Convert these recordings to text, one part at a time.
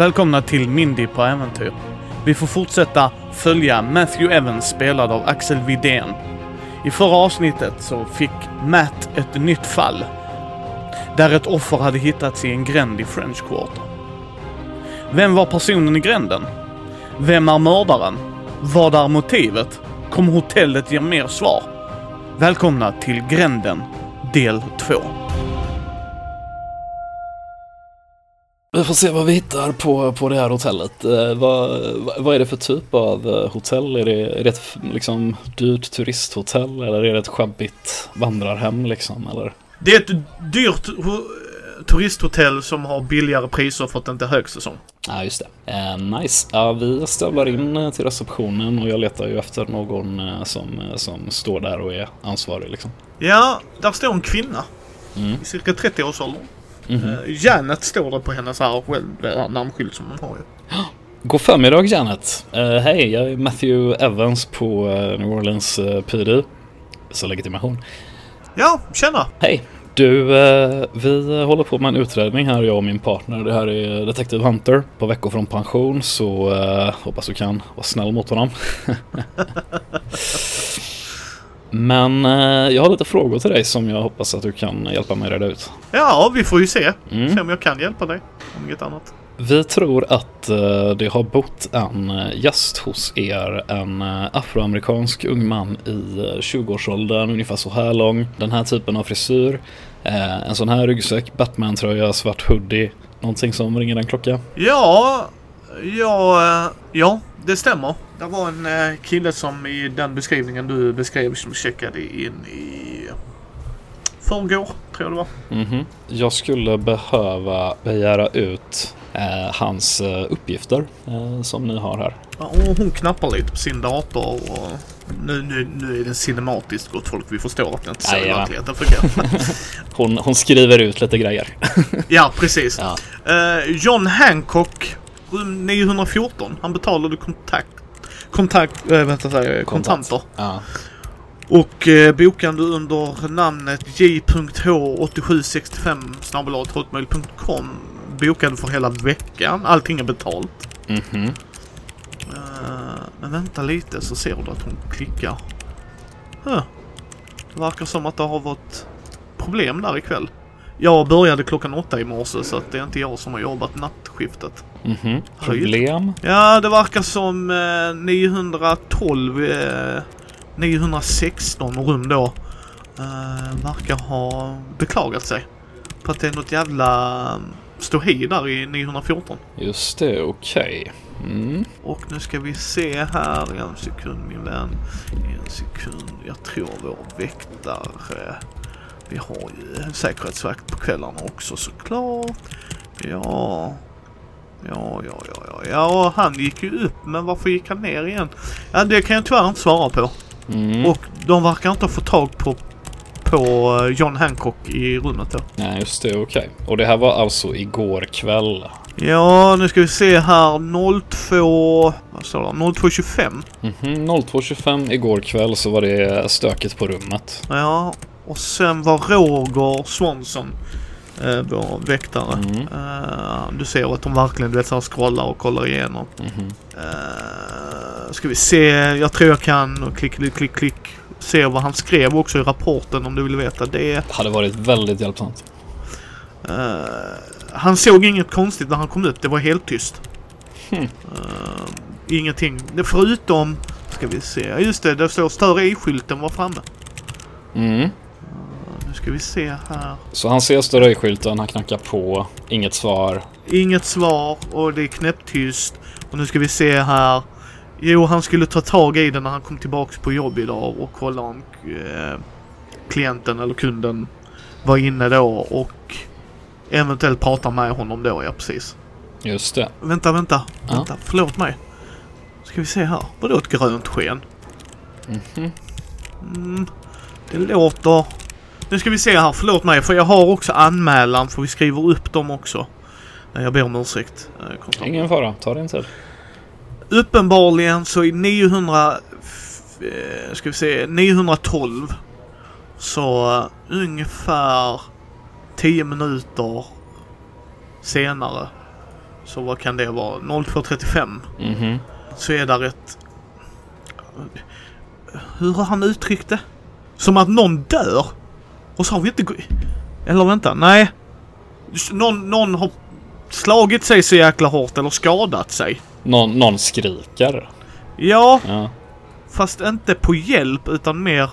Välkomna till Mindy på äventyr. Vi får fortsätta följa Matthew Evans spelad av Axel Widén. I förra avsnittet så fick Matt ett nytt fall. Där ett offer hade hittats i en gränd i French Quarter. Vem var personen i gränden? Vem är mördaren? Vad är motivet? Kommer hotellet ge mer svar? Välkomna till Gränden, del 2. Vi får se vad vi hittar på, på det här hotellet. Eh, vad, vad är det för typ av eh, hotell? Är det, är det ett liksom, dyrt turisthotell eller är det ett sjabbigt vandrarhem liksom? Eller? Det är ett dyrt ho- turisthotell som har billigare priser för att det inte är högsäsong. Ja, just det. Eh, nice. Ja, vi stövlar in eh, till receptionen och jag letar ju efter någon eh, som, som står där och är ansvarig liksom. Ja, där står en kvinna Mm. i cirka 30-årsåldern. Mhm. Uh, Janet står det på hennes här här namnskylt som hon har ju. God förmiddag Janet. Eh, Hej, jag är Matthew Evans på eh, New Orleans eh, PD. Så legitimation. Ja, tjena! Hej! Du, eh, vi håller på med en utredning här, jag och min partner. Det här är Detective Hunter. På veckor från pension, så eh, hoppas du kan vara snäll mot honom. Men eh, jag har lite frågor till dig som jag hoppas att du kan hjälpa mig reda ut. Ja, vi får ju se. Mm. Se om jag kan hjälpa dig. Om inget annat. Vi tror att eh, det har bott en eh, gäst hos er, en afroamerikansk ung man i eh, 20-årsåldern, ungefär så här lång, den här typen av frisyr, en sån här ryggsäck, Batman-tröja, svart hoodie, någonting som ringer en klocka. Ja, ja, eh, ja, det stämmer. Det var en eh, kille som i den beskrivningen du beskrev som checkade in i förrgår, tror jag det var. Mhm. Jag skulle behöva begära ut eh, hans eh, uppgifter eh, som ni har här. Ja, och hon knappar lite på sin dator och nu, nu, nu är det cinematiskt gott folk. Vi förstår att det inte så i verkligheten fungerar. Hon, hon skriver ut lite grejer. ja, precis. Ja. Eh, John Hancock, 914. Han betalade kontakt, kontakt, äh, vänta, säga, kontanter. Ja. Och eh, bokade under namnet j.h8765 snabel-a.hotmail.com bokade för hela veckan. Allting är betalt. Mhm. Eh, men vänta lite så ser du att hon klickar. Huh. Det verkar som att det har varit problem där ikväll. Jag började klockan åtta i morse så att det är inte jag som har jobbat nattskiftet. Mhm. Problem? Ja, det verkar som eh, 912, eh, 916 rum då eh, verkar ha beklagat sig. På att det är något jävla eh, ståhej där i 914. Just det, okej. Mm. Och nu ska vi se här, en sekund min vän. En sekund, jag tror vår väktare. Vi har ju säkerhetsvakt på kvällarna också såklart. Ja. Ja, ja, ja, ja, ja, han gick ju upp, men varför gick han ner igen? Ja, det kan jag tyvärr inte svara på. Mm. Och de verkar inte ha fått tag på, på eh, John Hancock i rummet då. Nej, just det, okej. Och det här var alltså igår kväll. Ja, nu ska vi se här. 02... Vad står det? 02.25. Mhm. 02.25 igår kväll så var det stökigt på rummet. Ja, och sen var Roger Swanson eh, vår väktare. Mm. Eh, du ser att de verkligen du vet, så här scrollar och kollar igenom. Mhm. Eh, ska vi se, jag tror jag kan och klick, klick, klick, klick. Se vad han skrev också i rapporten om du vill veta det. Hade varit väldigt hjälpsamt. Eh, han såg inget konstigt när han kom ut. Det var helt tyst. Hmm. Ingenting. Det förutom, ska vi se, just det, det står stör ej-skylten var framme. Mm. Nu ska vi se här. Så han ser större han knackar på, inget svar. Inget svar och det är knäpptyst. Och nu ska vi se här. Jo, han skulle ta tag i det när han kom tillbaks på jobb idag och kolla om eh, klienten eller kunden var inne då och eventuellt prata med honom då, ja precis. Just det. Vänta, vänta, Ja. vänta, förlåt mig. Ska vi se här. Vadå ett grönt sken? Mhm. Mm, det låter... Nu ska vi se här, förlåt mig för jag har också anmälan för vi skriver upp dem också. Jag ber om ursäkt. eh, kontant. Ingen fara, ta din tid. Uppenbarligen så i 900... f- eh, Ska vi se, 912 så eh, ungefär 10 minuter senare Så vad kan det vara? 02.35. Mhm. Så är där ett... Hur har han uttryckt det? Som att någon dör. Och så har vi inte... Eller vänta, nej. Någon, någon har slagit sig så jäkla hårt eller skadat sig. Någon, någon skriker. Ja, Ja. fast inte på hjälp utan mer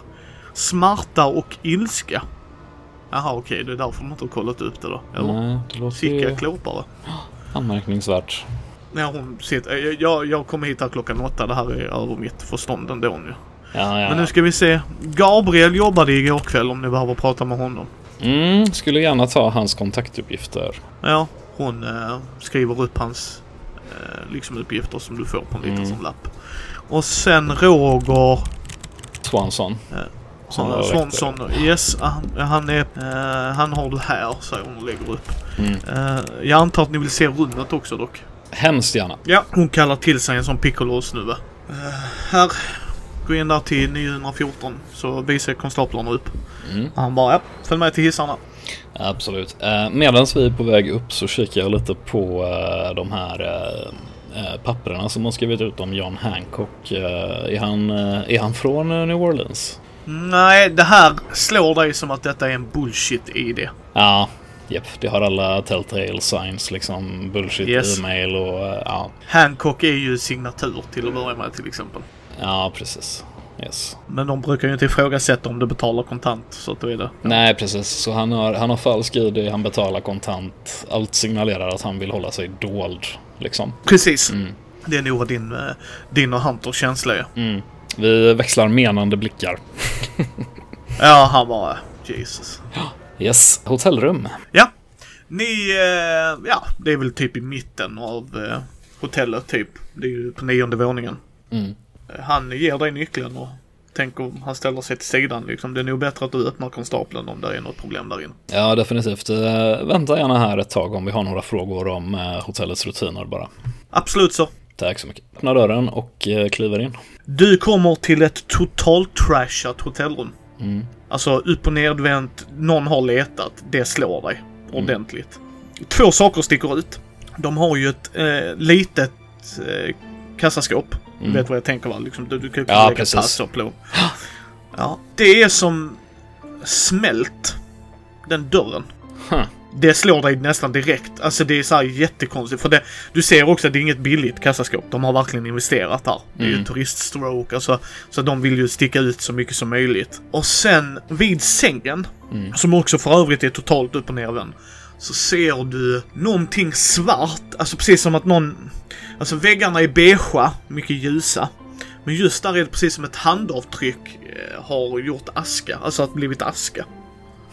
smärta och ilska. Jaha, okej, det är därför de inte har kollat upp det då. Eller? Nej, det låter Sicka ju klåpare. anmärkningsvärt. När hon sitter... Jag, jag, jag kommer hit här klockan åtta. Det här är över mitt förstånd ändå nu. Ja, ja. Men nu ska vi se. Gabriel jobbade igår kväll om ni behöver prata med honom. Mm, skulle gärna ta hans kontaktuppgifter. Ja, hon eh, skriver upp hans eh, liksom uppgifter som du får på en liten Mm. sån lapp. Och sen Roger Swanson. Som han, Svensson. Yes, han, han är... Eh, han har du här, säger hon och lägger upp. Mm. Eh, jag antar att ni vill se rummet också dock. Hemskt gärna. Ja, hon kallar till sig en sån piccolo-snubbe. Uh, här. Gå in där till 914 så visar konstaplarna upp. Mm. Han bara, ja, följ med till hissarna. Absolut. Eh, Medan vi är på väg upp så kikar jag lite på eh, de här eh, eh, papperna som har skrivit ut om John Hancock. Är, han, är han från New Orleans? Nej, det här slår dig som att detta är en bullshit-ID. Ja, japp. Det har alla telltale signs liksom. Bullshit, Yes. e-mail och ja. Hancock är ju signatur till att börja med till exempel. Ja, precis. Yes. Men de brukar ju inte ifrågasätta om du betalar kontant, så att då är det... Nej, precis. Så han har, han har falsk ID, han betalar kontant. Allt signalerar att han vill hålla sig dold, liksom. Precis. Mm. Det är nog vad din, eh, din och Hunters känsla är. Mm. Vi växlar menande blickar. Ja, han bara... Jesus. Yes, hotellrum. Ja. Ni, eh, ja, det är väl typ i mitten av eh, hotellet typ. Det är ju på nionde våningen. Mm. Han ger dig nyckeln och tänker han ställer sig till sidan liksom. Det är nog bättre att du öppnar konstapeln om det är något problem där inne. Ja, definitivt. Eh, vänta gärna här ett tag om vi har några frågor om eh, hotellets rutiner bara. Absolut så. Tack så mycket. Öppnar dörren och eh, kliver in. Du kommer till ett totalt trashat hotellrum. Mm. Alltså upp och nedvänt, någon har letat. Det slår dig ordentligt. Två saker sticker ut. De har ju ett eh, litet eh, kassaskåp. Mm. vet vad jag tänker va? Liksom, du, du kan ju Ja, lägga precis. pass och plå. Ja, det är som smält. Den dörren. Huh. Det slår dig nästan direkt. Alltså det är så här jättekonstigt. För det, du ser också att det är inget billigt kassaskåp. De har verkligen investerat där. Det är ju Mm. turiststroke. Alltså, så de vill ju sticka ut så mycket som möjligt. Och sen vid sängen, Mm. som också för övrigt är totalt upp och nervänd. Så ser du någonting svart. Alltså precis som att någon... Alltså väggarna är beigea, mycket ljusa. Men just där är det precis som ett handavtryck eh, har gjort aska. Alltså att blivit aska.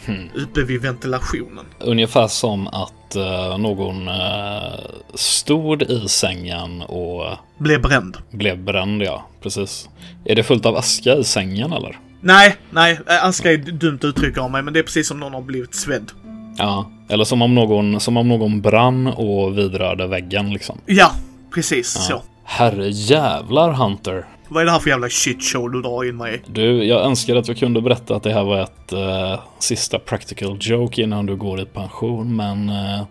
Hmm. Uppe vid ventilationen. Ungefär som att eh, någon eh, stod i sängen och Blev bränd. blev bränd, ja. Precis. Är det fullt av aska i sängen eller? Nej, nej. Aska är ett dumt uttryck av mig, men det är precis som någon har blivit svedd. Ja. Eller som om någon, som om någon brann och vidrörde väggen liksom. Ja, precis så. Herre jävlar Hunter. Vad är det här för jävla shit show du drar in mig i? Du, jag önskar att jag kunde berätta att det här var ett eh, sista practical joke innan du går i pension, men eh,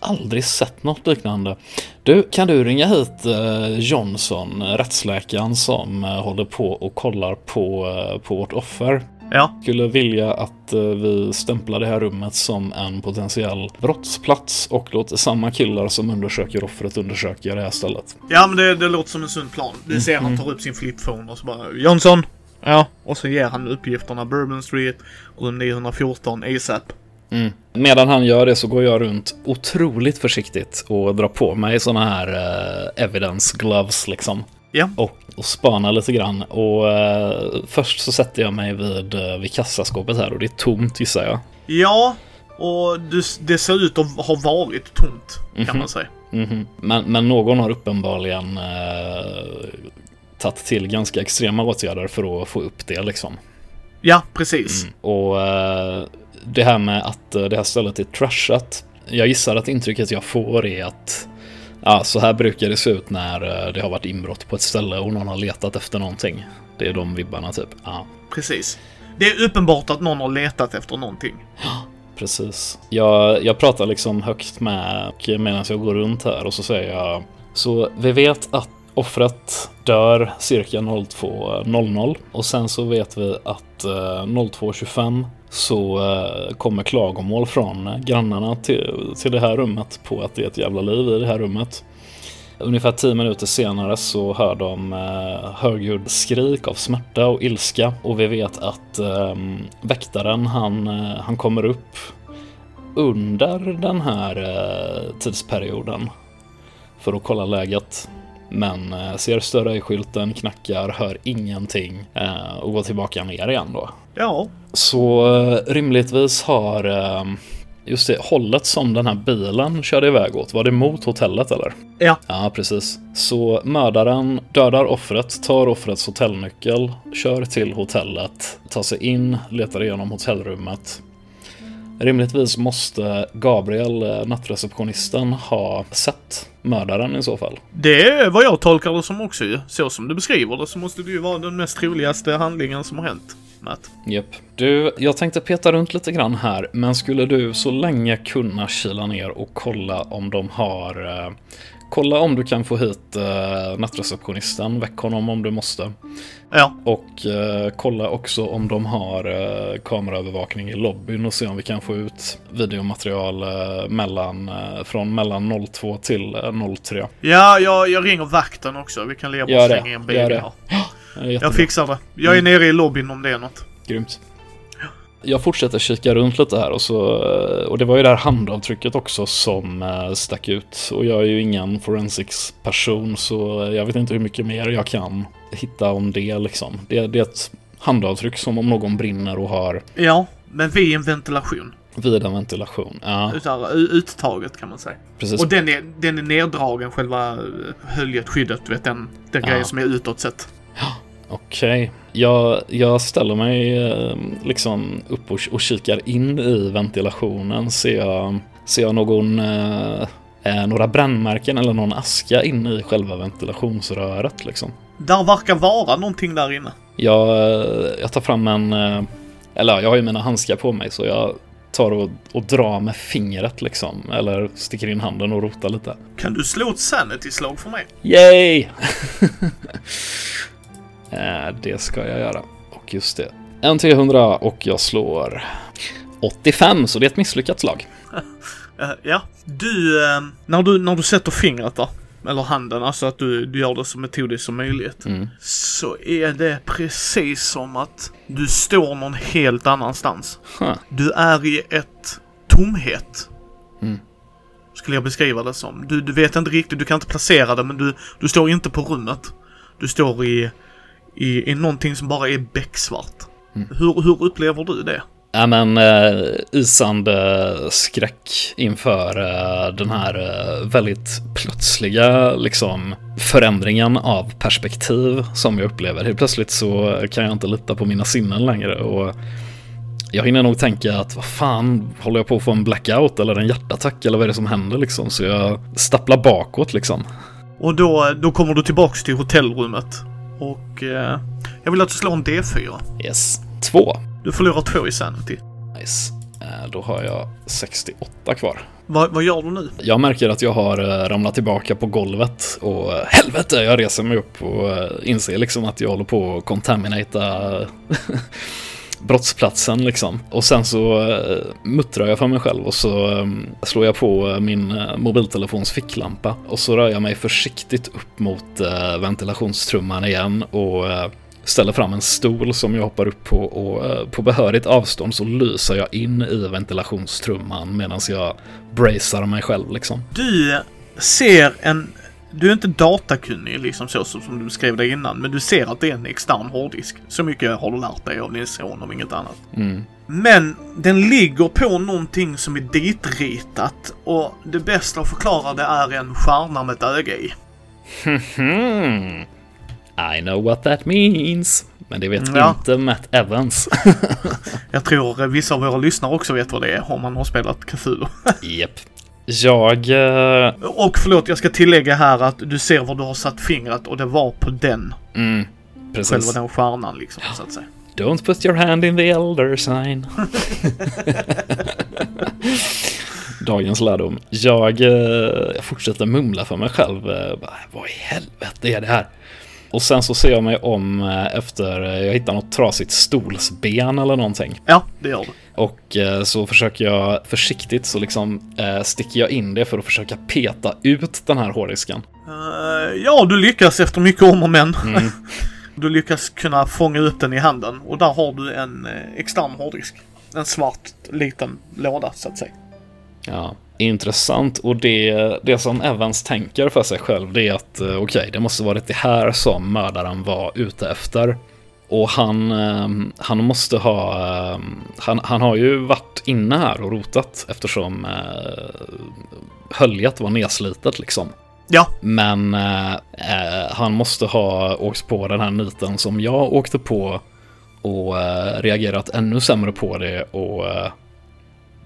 aldrig sett något liknande. Du, kan du ringa hit eh, Johnson, rättsläkaren som eh, håller på och kollar på, eh, på vårt offer? Ja, Skulle vilja att eh, vi stämplar det här rummet som en potentiell brottsplats och låter samma killar som undersöker offret undersöka det här stället. ja men det, det låter som en sund plan. Du ser han tar upp sin flipphone och så bara Jonsson! Ja. Och så ger han uppgifterna Bourbon Street, rum 914, ASAP. Mm. Medan han gör det så går jag runt otroligt försiktigt och drar på mig såna här eh, evidence gloves liksom. Ja. Och, och spanar lite grann. Och eh, först så sätter jag mig vid, eh, vid kassaskåpet här och det är tomt gissar jag. Ja, och det ser ut att ha varit tomt, kan Mhm. man säga. Mhm. Men, men någon har uppenbarligen eh, tagit till ganska extrema åtgärder för att få upp det liksom. Ja, precis. Och eh, det här med att eh, det här stället är trashat. Jag gissar att intrycket jag får är att ja, så här brukar det se ut när eh, det har varit inbrott på ett ställe och någon har letat efter någonting. Det är de vibbarna typ. Ja. Precis. Det är uppenbart att någon har letat efter någonting. Precis. Jag, jag pratar liksom högt med medan jag går runt här och så säger jag så vi vet att offret dör cirka 02.00 och sen så vet vi att eh, 02.25 så eh, kommer klagomål från grannarna till, till det här rummet på att det är ett jävla liv i det här rummet. Ungefär tio minuter senare så hör de eh, högljudd skrik av smärta och ilska och vi vet att eh, väktaren han, eh, han kommer upp under den här eh, tidsperioden för att kolla läget. Men eh, ser större i skylten, knackar, hör ingenting eh, och går tillbaka ner igen då. Ja. Så eh, rimligtvis har just det hållet som den här bilen körde iväg åt, var det mot hotellet eller? Ja. Ja, precis. Så mördaren dödar offret, tar offrets hotellnyckel, kör till hotellet, tar sig in, letar igenom hotellrummet. Rimligtvis måste Gabriel, nattreceptionisten, ha sett mördaren i så fall. Det är vad jag tolkar det som också ju. Så som du beskriver det så måste det ju vara den mest troligaste handlingen som har hänt. Matt. Japp. Du, jag tänkte peta runt lite grann här, men skulle du så länge kunna kila ner och kolla om de har... Eh, kolla om du kan få hit eh, nattreceptionisten, väck honom om du måste. Ja. Och eh, kolla också om de har eh, kameraövervakning i lobbyn och se om vi kan få ut videomaterial eh, mellan, eh, från mellan 02 till eh, 03. Ja, jag, jag ringer vakten också. Vi kan leva oss länge i en bil här. Eh. Jag fixar det. Jag är Mm. nere i lobbyn om det är något. Grymt. Jag fortsätter kika runt lite här och så och det var ju det här handavtrycket också som eh, stack ut och jag är ju ingen forensics person så jag vet inte hur mycket mer jag kan hitta om det liksom. Det, det är ett handavtryck som om någon brinner och har Ja, men vid en ventilation. vid en ventilation. Ja, Utar, u- uttaget kan man säga. precis. Och den är, den är neddragen, själva eh, höljet, skyddet, du vet den, den Ja. grejen som är utåt sett. Okej. Jag, jag ställer mig eh, liksom upp och, och kikar in i ventilationen. Ser jag, ser jag någon, eh, några brännmärken eller någon aska inne i själva ventilationsröret liksom? Där verkar vara någonting där inne. Jag, eh, jag tar fram en, eh, eller ja, jag har ju mina handskar på mig så jag tar och, och drar med fingret liksom. Eller sticker in handen och rotar lite. Kan du slå ett sanity-slag för mig? Yay! Eh, det ska jag göra. Och just det. En T100 och jag slår 85, så det är ett misslyckat slag. Eh, ja. Du, eh, när du, när du sätter fingret där, eller handen, alltså att du, du gör det så metodiskt som möjligt. Mm. Så är det precis som att du står någon helt annanstans. Huh. Du är i ett tomhet. Mm. Skulle jag beskriva det som. Du, du vet inte riktigt, du kan inte placera det men du, du står inte på rummet. Du står i, i, i någonting som bara är becksvart. Mm. Hur, hur upplever du det? Ja men eh, isande skräck inför eh, den här eh, väldigt plötsliga liksom förändringen av perspektiv som jag upplever. Helt plötsligt så kan jag inte lita på mina sinnen längre och jag hinner nog tänka att vad fan, håller jag på att få en blackout eller en hjärtattack eller vad är det som händer liksom? Så jag stapplar bakåt liksom. Och då, då kommer du tillbaks till hotellrummet. Och eh, jag vill att du slår en D4. Yes. Två. Du förlorar två i sanity. Nice. Eh, Då har jag 68 kvar. Va, vad gör du nu? Jag märker att jag har eh, ramlat tillbaka på golvet och eh, helvete, jag reser mig upp och eh, inser liksom att jag håller på att contaminata brottsplatsen liksom. Och sen så eh, muttrar jag för mig själv och så eh, slår jag på eh, min eh, mobiltelefons ficklampa och så rör jag mig försiktigt upp mot eh, ventilationstrumman igen och eh, ställer fram en stol som jag hoppar upp på och på behörigt avstånd så lyser jag in i ventilationstrumman medan jag bracear mig själv liksom. Du ser en... Du är inte datakunnig liksom så som du beskrev det innan, men du ser att det är en extern hårddisk. Så mycket har du lärt dig av din son om inget annat. Mm. Men den ligger på någonting som är ditritat och det bästa att förklara det är en stjärna med ett öga i. I know what that means. Men det vet Ja. inte Matt Evans. Jag tror vissa av våra lyssnare också vet vad det är om man har spelat Cthulhu. Japp. Jag... eh, och förlåt, jag ska tillägga här att du ser var du har satt fingret och det var på den. mm, Själva precis. den stjärnan liksom, så att säga. Don't put your hand in the elder sign. Dagens lärdom. Jag, eh, jag fortsätter mumla för mig själv. Eh, bara, Vad i helvete är det här? Och sen så ser jag mig om eh, efter jag hittar något trasigt stolsben eller någonting. Ja, det gör det. Och eh, så försöker jag försiktigt så liksom eh, sticker jag in det för att försöka peta ut den här hårddisken. Eh, ja, du lyckas efter mycket om och men. Mm. Du lyckas kunna fånga upp den i handen och där har du en extern hårddisk. En svart liten låda så att säga. Ja, intressant. Och det, det som Evans tänker för sig själv det är att okej, det måste varit det här som mördaren var ute efter. Och han, eh, han måste ha, eh, han, han har ju varit inne här och rotat eftersom eh, höljet var nedslitet liksom. Ja, Men eh, han måste ha åkt på den här niten som jag åkte på och eh, reagerat ännu sämre på det och,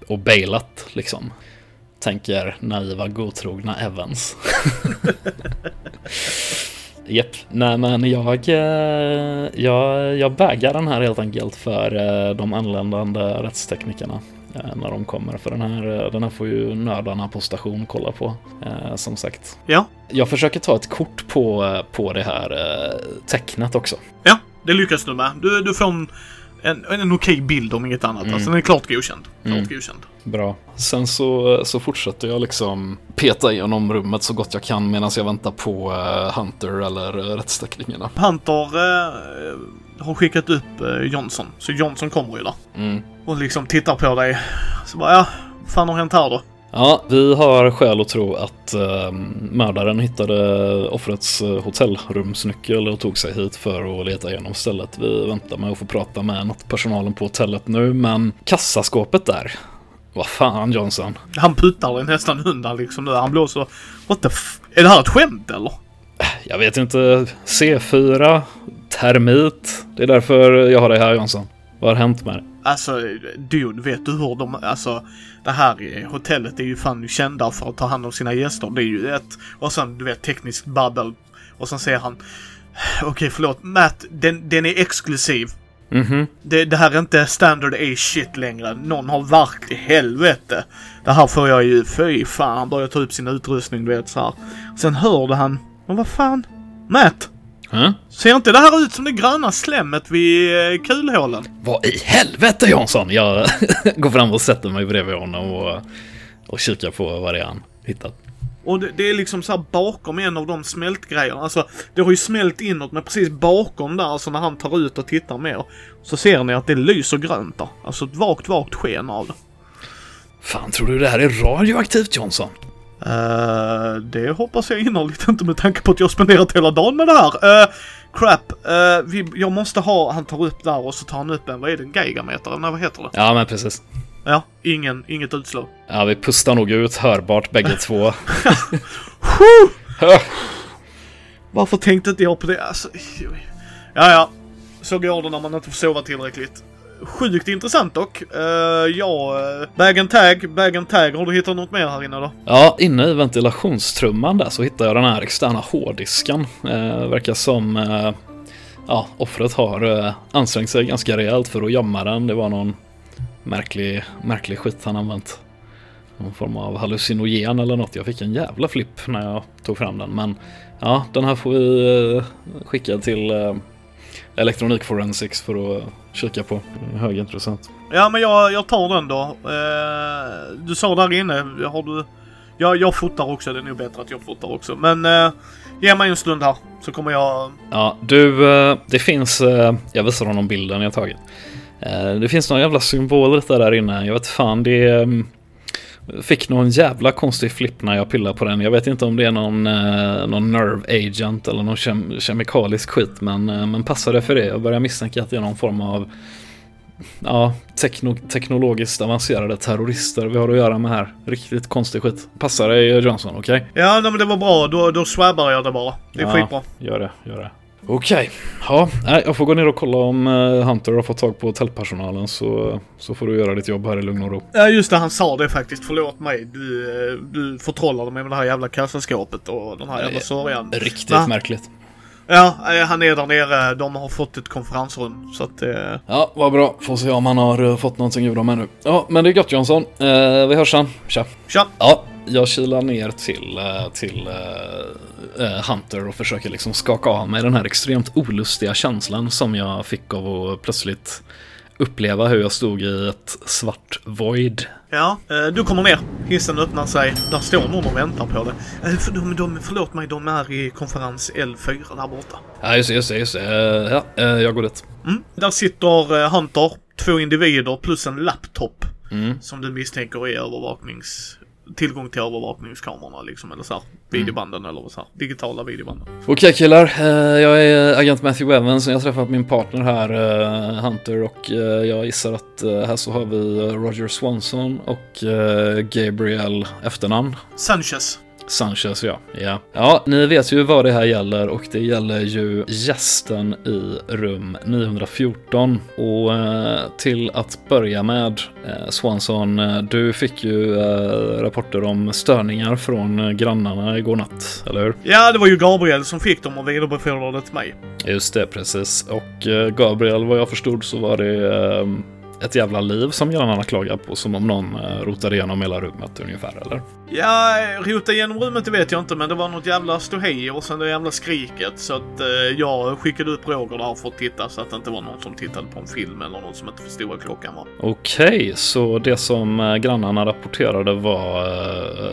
och bailat liksom. Tänker naiva godtrogna Evans. Japp, nej men jag, eh, jag, jag baggar den här helt enkelt för eh, de anländande rättsteknikerna eh, när de kommer. För den här, den här får ju nördarna på station kolla på, eh, som sagt. ja, Jag försöker ta ett kort på, på det här eh, tecknet också. ja. Det lyckas du med. Du, du får en, en, en okej bild om inget annat. Alltså den är klart godkänd. Klart Mm. godkänd. Bra. Sen så, så fortsätter jag liksom peta igenom rummet så gott jag kan medan jag väntar på eh, Hunter eller eh, rättsteknikerna. Hunter eh, har skickat upp eh, Johnson. Så Johnson kommer ju där. Mm. Och liksom tittar på dig. Så bara, ja, vad fan har hänt här då? Ja, vi har skäl att tro att eh, mördaren hittade offrets eh, hotellrumsnyckel och tog sig hit för att leta igenom stället. Vi väntar med att få prata med nattpersonalen på hotellet nu, men kassaskåpet där. Vad fan Johnson? Han puttar dig nästan undan liksom nu. Han blåser. What the f... Är det här ett skämt eller? Jag vet inte. C4, termit. Det är därför jag har dig här Johnson. Vad har hänt med dig? Alltså, dude, vet du hur de... Alltså, det här hotellet är ju fan kända för att ta hand om sina gäster. Det är ju ett... Och sen, du vet, tekniskt babbel. Och sen säger han... Okej, förlåt. Matt, den, den är exklusiv. Mhm. Det, det här är inte standard A shit längre. Någon har varit i helvete. Det här får jag ju... Fy fan. Han börjar ta upp sin utrustning, du vet så här. Sen hörde han... Men vad fan? Matt! Huh? Ser inte det här ut som det gröna slemmet vid eh, kulhålen? Vad i helvete Johnson? Jag går fram och sätter mig bredvid honom och, och kikar på vad det är han hittat. Och det, det är liksom så här bakom en av de smältgrejerna. Alltså, det har ju smält inåt, men precis bakom där, alltså när han tar ut och tittar mer. Så ser ni att det lyser grönt där. Alltså ett vagt, vagt sken av det. Fan, tror du det här är radioaktivt Johnson? Eh, det hoppas jag innerligt inte med tanke på att jag spenderat hela dagen med det här. Uh, crap, uh, vi, jag måste ha, han tar upp där och så tar han upp en, vad är det, en geigermeter? Nej, vad heter det? Ja, men precis. Ja, ingen, inget utslag. Ja, vi pustar nog ut hörbart bägge två. Varför tänkte inte jag på det? Alltså, ja, ja. Så går det när man inte får sova tillräckligt. Sjukt intressant dock. Uh, ja, bag and tag, bag and tag. Har du hittat något mer här inne då? Ja, inne i ventilationstrumman där så hittar jag den här externa hårddisken. Uh, verkar som uh, ja, offret har uh, ansträngt sig ganska rejält för att gömma den. Det var någon märklig, märklig skit han använt. Någon form av hallucinogen eller något. Jag fick en jävla flipp när jag tog fram den. Men ja, den här får vi skicka till Electronic Forensics för att kika på. Högintressant. Ja, men jag, jag tar den då. Uh, du sa där inne, har du... Ja, jag fotar också. Det är nog bättre att jag fotar också. Men uh, ge mig en stund här så kommer jag... Ja, du, eh, det finns, eh, jag visar honom bilden jag tagit. Eh, Det finns några jävla symboler där inne, jag vet fan det mm, Fick någon jävla konstig flipp när jag pillade på den. Jag vet inte om det är någon, eh, någon nerve agent eller någon kem kemikalisk skit. Men, eh, men passar det för det? Jag börjar misstänka att det är någon form av ja, tekno teknologiskt avancerade terrorister vi har att göra med här. Riktigt konstig skit. Passar det Johnson, okej? Ja, nej, men det var bra. Då, då swabbar jag det bara. Det är Ja. skitbra. Gör det, gör det. Okej, ja, nej, jag får gå ner och kolla om eh, Hunter har fått tag på hotellpersonalen så, så får du göra ditt jobb här i lugn och ro. Ja, just det. Han sa det faktiskt. Förlåt mig. Du, eh, du förtrollade mig med det här jävla kassaskåpet och den här jävla sörjan. Riktigt Va? märkligt. Ja, eh, han är där nere. De har fått ett konferensrum. Så att... Eh... Ja, vad bra. Får se om han har eh, fått någonting ur dem ännu. Ja, men det är gott Jansson. Eh, vi hörs sen. Tja. Tja. Ja, jag kilar ner till, eh, till eh, eh, Hunter och försöker liksom skaka av mig den här extremt olustiga känslan som jag fick av att plötsligt uppleva hur jag stod i ett svart void. Ja, eh, du kommer ner. Hissen öppnar sig. Där står någon och väntar på dig. Eh, för de, de, förlåt mig, de är i konferens L4 där borta. Ja, just det, just det. Just det. Eh, Ja, jag går dit. Mm. Där sitter Hunter, två individer plus en laptop. Mm. Som du misstänker är övervaknings... Tillgång till övervakningskamerorna liksom, eller så här, videobanden eller så här, digitala videobanden. Okej killar, eh, jag är agent Matthew Evans och jag har träffat min partner här, eh, Hunter, och eh, jag gissar att här så har vi Roger Swanson och Gabriel efternamn. Sanchez. Sanchez ja. ja. Ja, ni vet ju vad det här gäller och det gäller ju gästen i rum 914. Och eh, till att börja med, eh, Swanson, eh, du fick ju eh, rapporter om störningar från eh, grannarna igår natt, eller hur? Ja, det var ju Gabriel som fick dem och vidarebefordrade till mig. Just det, precis. Och eh, Gabriel, vad jag förstod så var det ett jävla liv som grannarna klagar på, som om någon eh, rotade igenom hela rummet ungefär, eller? Ja, rota igenom rummet det vet jag inte, men det var något jävla ståhej och sen det jävla skriket. Så att eh, jag skickade upp Roger där för att titta så att det inte var någon som tittade på en film eller någon som inte förstod vad klockan var. Okej, så det som eh, grannarna rapporterade var... eh,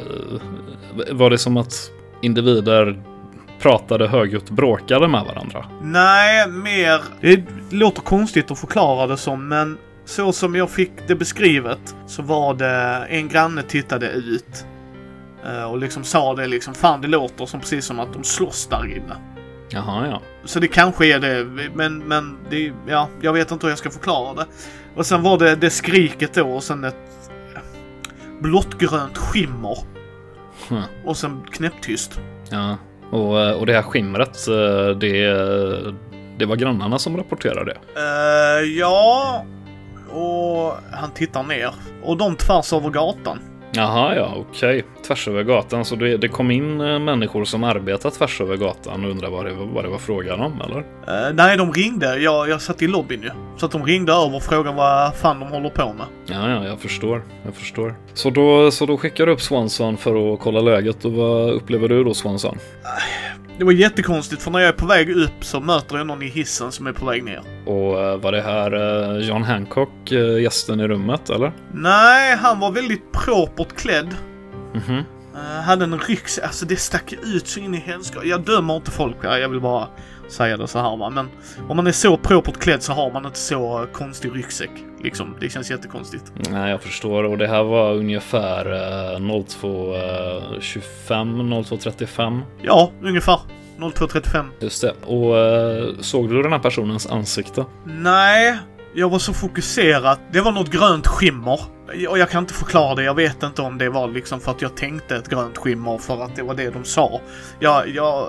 Var det som att individer pratade högljutt bråkade med varandra? Nej, mer... Det låter konstigt att förklara det som, men så som jag fick det beskrivet så var det en granne tittade ut eh, och liksom sa det liksom, fan det låter som precis som att de slåss där inne. Jaha, ja. Så det kanske är det, men, men det, ja, jag vet inte hur jag ska förklara det. Och sen var det det skriket då och sen ett blåttgrönt skimmer. Hm. Och sen knäpptyst. ja. Och, eh, och det här skimret, eh, det, det var grannarna som rapporterade det. Eh, ja, och han tittar ner. Och de tvärs över gatan. Jaha, ja, okej. Tvärs över gatan, så det, det kom in eh, människor som arbetar tvärs över gatan och undrade vad det, vad det var frågan om, eller? Eh, nej, de ringde. Jag, jag satt i lobbyn ju. Så att de ringde över och frågade vad fan de håller på med. Ja, ja, jag förstår. Jag förstår. Så då, så då skickar du upp Swanson för att kolla läget och vad upplever du då, Swanson? Det var jättekonstigt för när jag är på väg upp så möter jag någon i hissen som är på väg ner. Och eh, var det här eh, John Hancock, eh, gästen i rummet, eller? Nej, han var väldigt propert klädd. Mhm. Uh, hade en ryggsäck, alltså det stack ut så in i helskotta. Jag dömer inte folk, ja, jag vill bara säga det så här va. Men om man är så propert klädd så har man inte så konstig ryggsäck. Liksom, det känns jättekonstigt. Nej, jag förstår. Och det här var ungefär eh, 02.25, 02.35. Ja, ungefär. 02.35. Just det. Och eh, såg du den här personens ansikte? Nej, jag var så fokuserad. Det var något grönt skimmer. Och jag kan inte förklara det. Jag vet inte om det var liksom för att jag tänkte ett grönt skimmer för att det var det de sa. Jag, jag...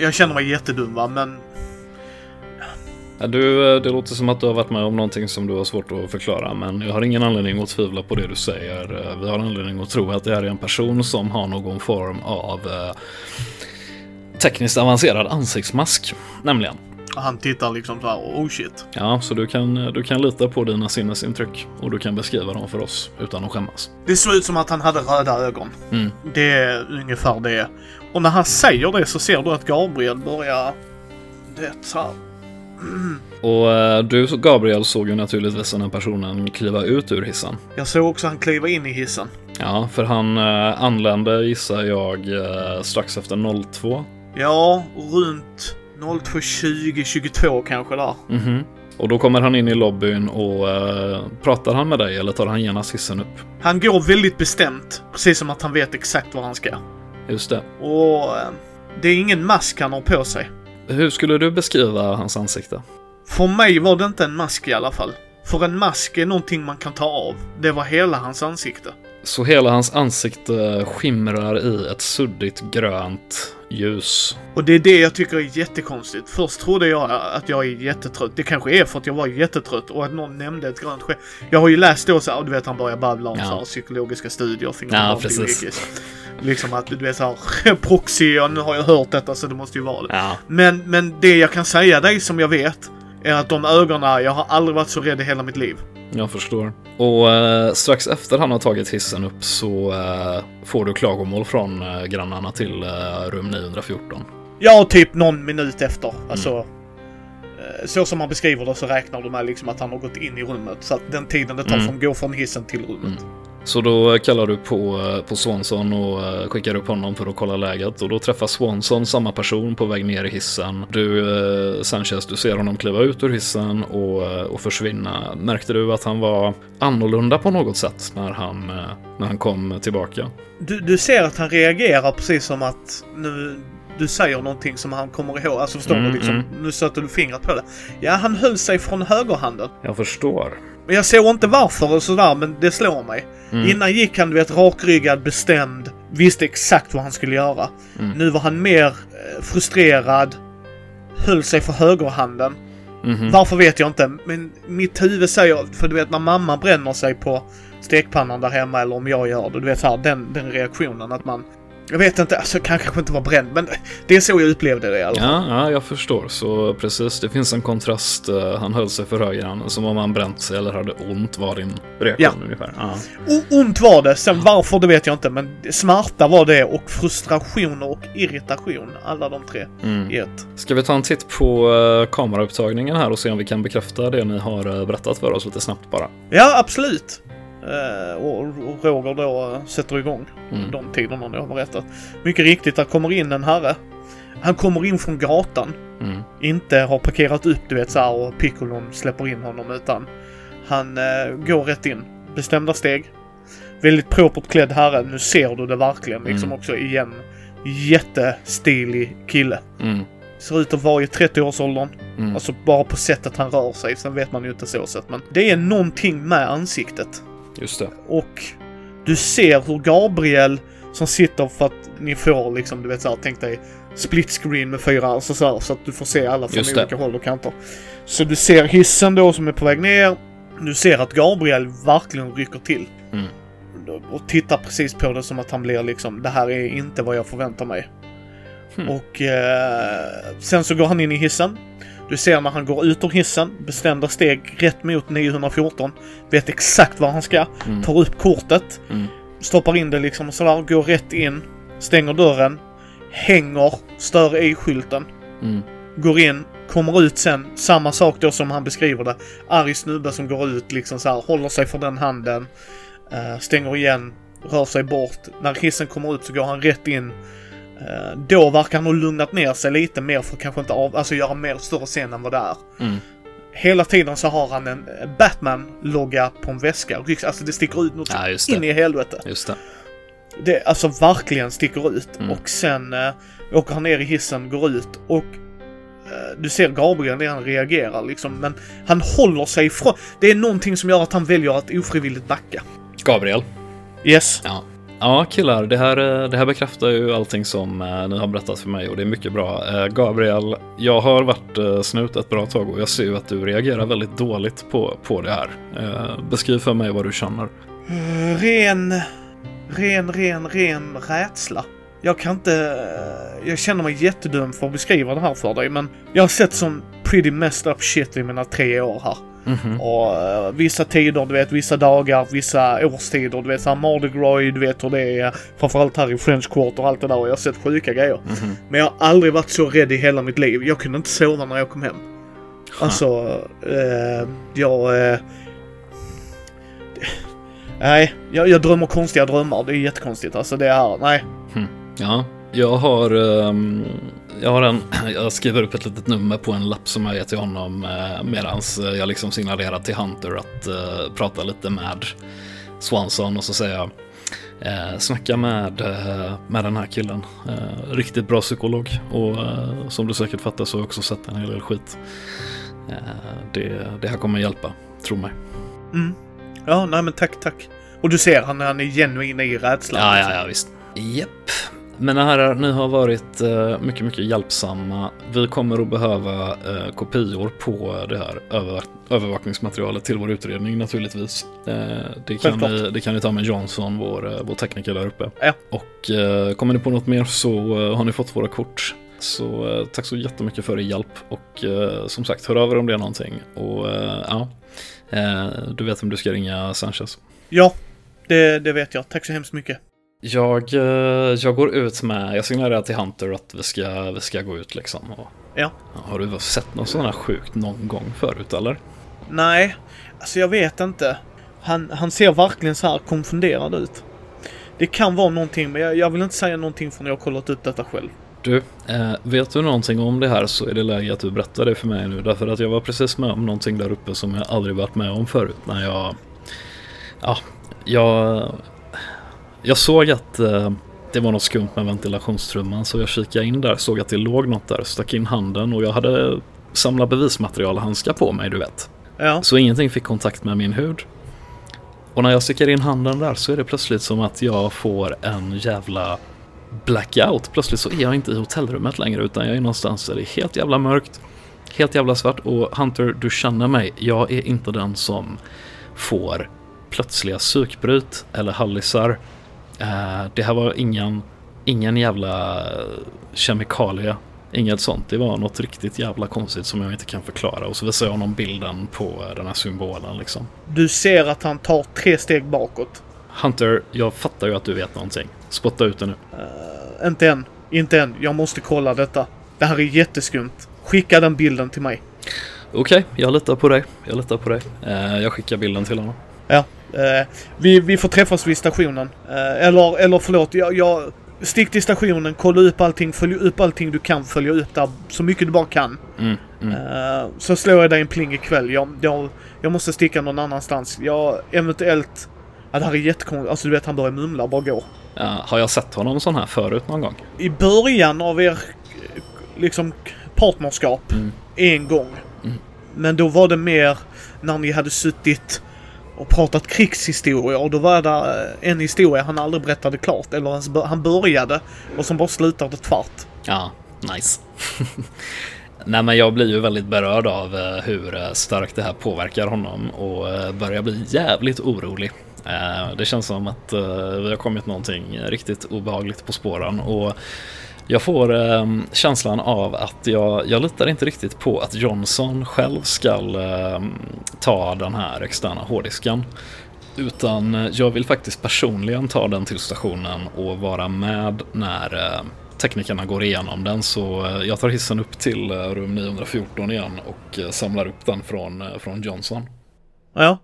Jag känner mig jättedum va, men... Ja, du, eh, det låter som att du har varit med om någonting som du har svårt att förklara, men jag har ingen anledning att tvivla på det du säger. Eh, Vi har anledning att tro att det här är en person som har någon form av eh, tekniskt avancerad ansiktsmask, nämligen. Han tittar liksom så här, oh shit. Ja, så du kan, du kan lita på dina sinnesintryck och du kan beskriva dem för oss utan att skämmas. Det såg ut som att han hade röda ögon. Mm. Det är ungefär det. Och när han säger det så ser du att Gabriel börjar... Det här. Och eh, du, Gabriel, såg ju naturligtvis den här personen kliva ut ur hissen. Jag såg också han kliva in i hissen. Ja, för han eh, anlände, gissar jag, eh, strax efter 02. Ja, runt 02.20, 22 kanske där. Mhm. Och då kommer han in i lobbyn och eh, pratar han med dig eller tar han genast hissen upp? Han går väldigt bestämt, precis som att han vet exakt vad han ska. Just det. Och eh, det är ingen mask han har på sig. Hur skulle du beskriva hans ansikte? För mig var det inte en mask i alla fall. För en mask är någonting man kan ta av. Det var hela hans ansikte. Så hela hans ansikte skimrar i ett suddigt grönt ljus. Och det är det jag tycker är jättekonstigt. Först trodde jag att jag är jättetrött. Det kanske är för att jag var jättetrött och att någon nämnde ett grönt sken. Jag har ju läst då så här, du vet han börjar babbla om Ja. så här, psykologiska studier. Ja, precis. Liksom att du vet så här, proxy, ja, nu har jag hört detta så det måste ju vara det. Ja. Men, men det jag kan säga dig som jag vet är att de ögonen, jag har aldrig varit så rädd i hela mitt liv. Jag förstår. Och eh, strax efter han har tagit hissen upp så eh, får du klagomål från eh, grannarna till eh, rum 914. Ja, typ någon minut efter. Alltså, eh, så som man beskriver det så räknar de med liksom att han har gått in i rummet. Så att den tiden det tar Mm. från gå från hissen till rummet. Så då kallar du på, på Swanson och eh, skickar upp honom för att kolla läget. Och då träffar Swanson samma person på väg ner i hissen. Du, eh, Sanchez, du ser honom kliva ut ur hissen och, eh, och försvinna. Märkte du att han var annorlunda på något sätt när han, när han kom tillbaka? Du, du ser att han reagerar precis som att nu du säger någonting som han kommer ihåg. Alltså förstår Mm, du? Liksom, mm. Nu sätter du fingret på det. Ja, han höll sig från högerhanden. Jag förstår. Men jag såg inte varför och sådär, men det slår mig. Mm. Innan gick han, du vet, rakryggad, bestämd, visste exakt vad han skulle göra. Mm. Nu var han mer eh, frustrerad, höll sig för högerhanden. Mhm. Varför vet jag inte, men mitt huvud säger, för du vet när mamma bränner sig på stekpannan där hemma eller om jag gör det, du vet så här, den, den reaktionen att man jag vet inte, alltså kan kanske inte vara bränd, men det är så jag upplevde det i alla fall. Ja, ja, jag förstår. Så precis, det finns en kontrast. eh, Han höll sig för höger, som om han bränt sig eller hade ont var din reaktion Ja. ungefär. Ja. O- ont var det, sen varför det vet jag inte, men smärta var det och frustration och irritation, alla de tre Mm. i ett. Ska vi ta en titt på uh, kameraupptagningen här och se om vi kan bekräfta det ni har eh, berättat för oss lite snabbt bara? Ja, absolut. Eh, och, Roger då eh, sätter igång Mm. de tiderna jag har berättat. Mycket riktigt, där kommer in en herre. Han kommer in från gatan. Mm. Inte har parkerat upp du vet så här och Piccolon släpper in honom utan han eh, går rätt in. Bestämda steg. Väldigt propert klädd herre. Nu ser du det verkligen liksom Mm. också igen. Jättestilig kille. Mm. Ser ut att vara i 30-årsåldern. Mm. Alltså bara på sättet han rör sig. Sen vet man ju inte så sett. Men det är någonting med ansiktet. Just det. Och du ser hur Gabriel som sitter för att ni får liksom, du vet såhär, tänk dig split screen med fyra, alltså så, här, så att du får se alla från olika håll och kanter. Så du ser hissen då som är på väg ner. Du ser att Gabriel verkligen rycker till. Mm. Och tittar precis på det som att han blir liksom, det här är inte vad jag förväntar mig. Hmm. Och eh, sen så går han in i hissen. Du ser när han går ut ur hissen, bestämda steg rätt mot 914. Vet exakt var han ska. Mm. Tar upp kortet. Mm. Stoppar in det liksom sådär. Går rätt in. Stänger dörren. Hänger stör i-skylten. Mm. Går in. Kommer ut sen. Samma sak då som han beskriver det. Arg snubbe som går ut liksom så här. Håller sig för den handen. eh, stänger igen. Rör sig bort. När hissen kommer ut så går han rätt in. Eh, då verkar han ha lugnat ner sig lite mer för att kanske inte av, alltså göra mer större scen än vad det är. Mm. Hela tiden så har han en eh, Batman-logga på en väska. Alltså det sticker ut något Ja, in i helvete. Just det. Det alltså verkligen sticker ut. Mm. Och sen eh, åker han ner i hissen, går ut och eh, du ser Gabriel när han reagerar liksom. Men han håller sig ifrån. Det är någonting som gör att han väljer att ofrivilligt backa. Gabriel. Yes. Ja. Ja, killar, det här, eh, det här bekräftar ju allting som eh, ni har berättat för mig och det är mycket bra. Eh, Gabriel, jag har varit snut ett bra tag och jag ser ju att du reagerar väldigt dåligt på, på det här. Beskriv för mig vad du känner. Ren, ren, ren, ren rädsla. Jag kan inte... Jag känner mig jättedum för att beskriva det här för dig, men jag har sett som pretty messed up shit i mina tre år här. Mhm. Och eh, vissa tider, du vet, vissa dagar, vissa årstider, du vet såhär Mardi Gras, du vet hur det är. Framförallt här i French Quarter och allt det där. Och jag har sett sjuka grejer. Mhm. Men jag har aldrig varit så rädd i hela mitt liv. Jag kunde inte sova när jag kom hem. Alltså, eh, jag... Eh, nej, jag, jag drömmer konstiga drömmar. Det är jättekonstigt. Alltså det är, nej. Ja, jag har, ehm, jag har en, jag skriver upp ett litet nummer på en lapp som jag ger till honom eh, medans eh, jag liksom signalerar till Hunter att eh, prata lite med Swanson och så säger jag eh, snacka med, eh, med den här killen. Eh, riktigt bra psykolog och som du säkert fattar så har jag också sett en hel del skit. Det, det här kommer hjälpa, tro mig. Mm. Ja, nej men tack, tack. Och du ser han, han är genuin i rädslan. Ja, liksom. ja, ja, visst. Japp. Mina herrar, ni har varit uh, mycket, mycket hjälpsamma. Vi kommer att behöva uh, kopior på det här över, övervakningsmaterialet till vår utredning naturligtvis. Uh, det, kan ni, det kan ni ta med Johnson, vår, vår tekniker där uppe. Ja. Och kommer ni på något mer så har ni fått våra kort. Så tack så jättemycket för er hjälp och som sagt, hör av er om det är någonting. Och ja, du vet om du ska ringa Sanchez. Ja, det, det vet jag. Tack så hemskt mycket. Jag, eh, jag går ut med, jag signalerar till Hunter att vi ska, vi ska gå ut liksom. Och, ja. Har du sett något sådant här sjukt någon gång förut eller? Nej, alltså jag vet inte. Han, han ser verkligen så här konfunderad ut. Det kan vara någonting, men jag, jag vill inte säga någonting förrän jag har kollat upp detta själv. Du, eh, vet du någonting om det här så är det läge att du berättar det för mig nu. Därför att jag var precis med om någonting där uppe som jag aldrig varit med om förut. När jag... Ja, jag jag såg att eh, det var något skumt med ventilationstrumman så jag kikade in där, såg att det låg något där, stack in handen och jag hade samlat bevismaterial handskar på mig, du vet. Ja. Så ingenting fick kontakt med min hud. Och när jag sticker in handen där så är det plötsligt som att jag får en jävla blackout. Plötsligt så är jag inte i hotellrummet längre utan jag är någonstans där det är helt jävla mörkt. Helt jävla svart och Hunter, du känner mig. Jag är inte den som får plötsliga psykbryt eller hallisar det här var ingen, ingen jävla kemikalie. Inget sånt. Det var något riktigt jävla konstigt som jag inte kan förklara. Och så visar jag honom bilden på den här symbolen liksom. Du ser att han tar tre steg bakåt. Hunter, jag fattar ju att du vet någonting. Spotta ut det nu. Uh, inte än. Inte än. Jag måste kolla detta. Det här är jätteskumt. Skicka den bilden till mig. Okej, okay, jag litar på dig. Jag litar på dig. Uh, jag skickar bilden till honom. Ja, Eh, vi, vi får träffas vid stationen. Eh, eller, eller förlåt, jag, jag Stick till stationen, kolla upp allting, följ upp allting du kan, följa upp där så mycket du bara kan. Mm, mm. Uh, så slår jag dig en pling ikväll. Jag, jag, jag måste sticka någon annanstans. Jag eventuellt... Ja, det här är jättekonstigt. Alltså du vet, han börjar mumla och bara gå. Ja, har jag sett honom sån här förut någon gång? I början av er liksom partnerskap. Mm. En gång. Mm. Men då var det mer när ni hade suttit och pratat krigshistoria och då var det eh, en historia han aldrig berättade klart. Eller han började och som bara slutade tvärt. Ja, nice. Nej men jag blir ju väldigt berörd av eh, hur eh, starkt det här påverkar honom och börjar bli jävligt orolig. Det känns som att vi har kommit någonting riktigt obehagligt på spåren och jag får eh, känslan av att jag, jag litar inte riktigt på att Johnson själv ska eh, ta den här externa hårddisken. Utan jag vill faktiskt personligen ta den till stationen och vara med när eh, teknikerna går igenom den. Så eh, jag tar hissen upp till eh, rum 914 igen och eh, samlar upp den från, från Johnson. Ja,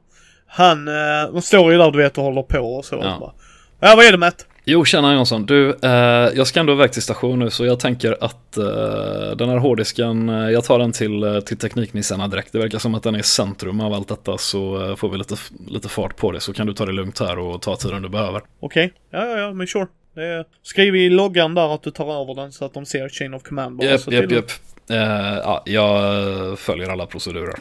han, de står ju där du vet och håller på och så. Ja, och ja vad är det Matt? Jo, tjena Jonsson. Du, eh, jag ska ändå iväg till station nu så jag tänker att eh, den här hårddisken, eh, jag tar den till, eh, till tekniknissarna direkt. Det verkar som att den är centrum av allt detta så eh, får vi lite, lite fart på det så kan du ta det lugnt här och ta tiden du behöver. Okej, okay. ja ja ja, men sure. Det skriv i loggan där att du tar över den så att de ser Chain of Command. Japp, japp, japp. Ja, jag följer alla procedurer.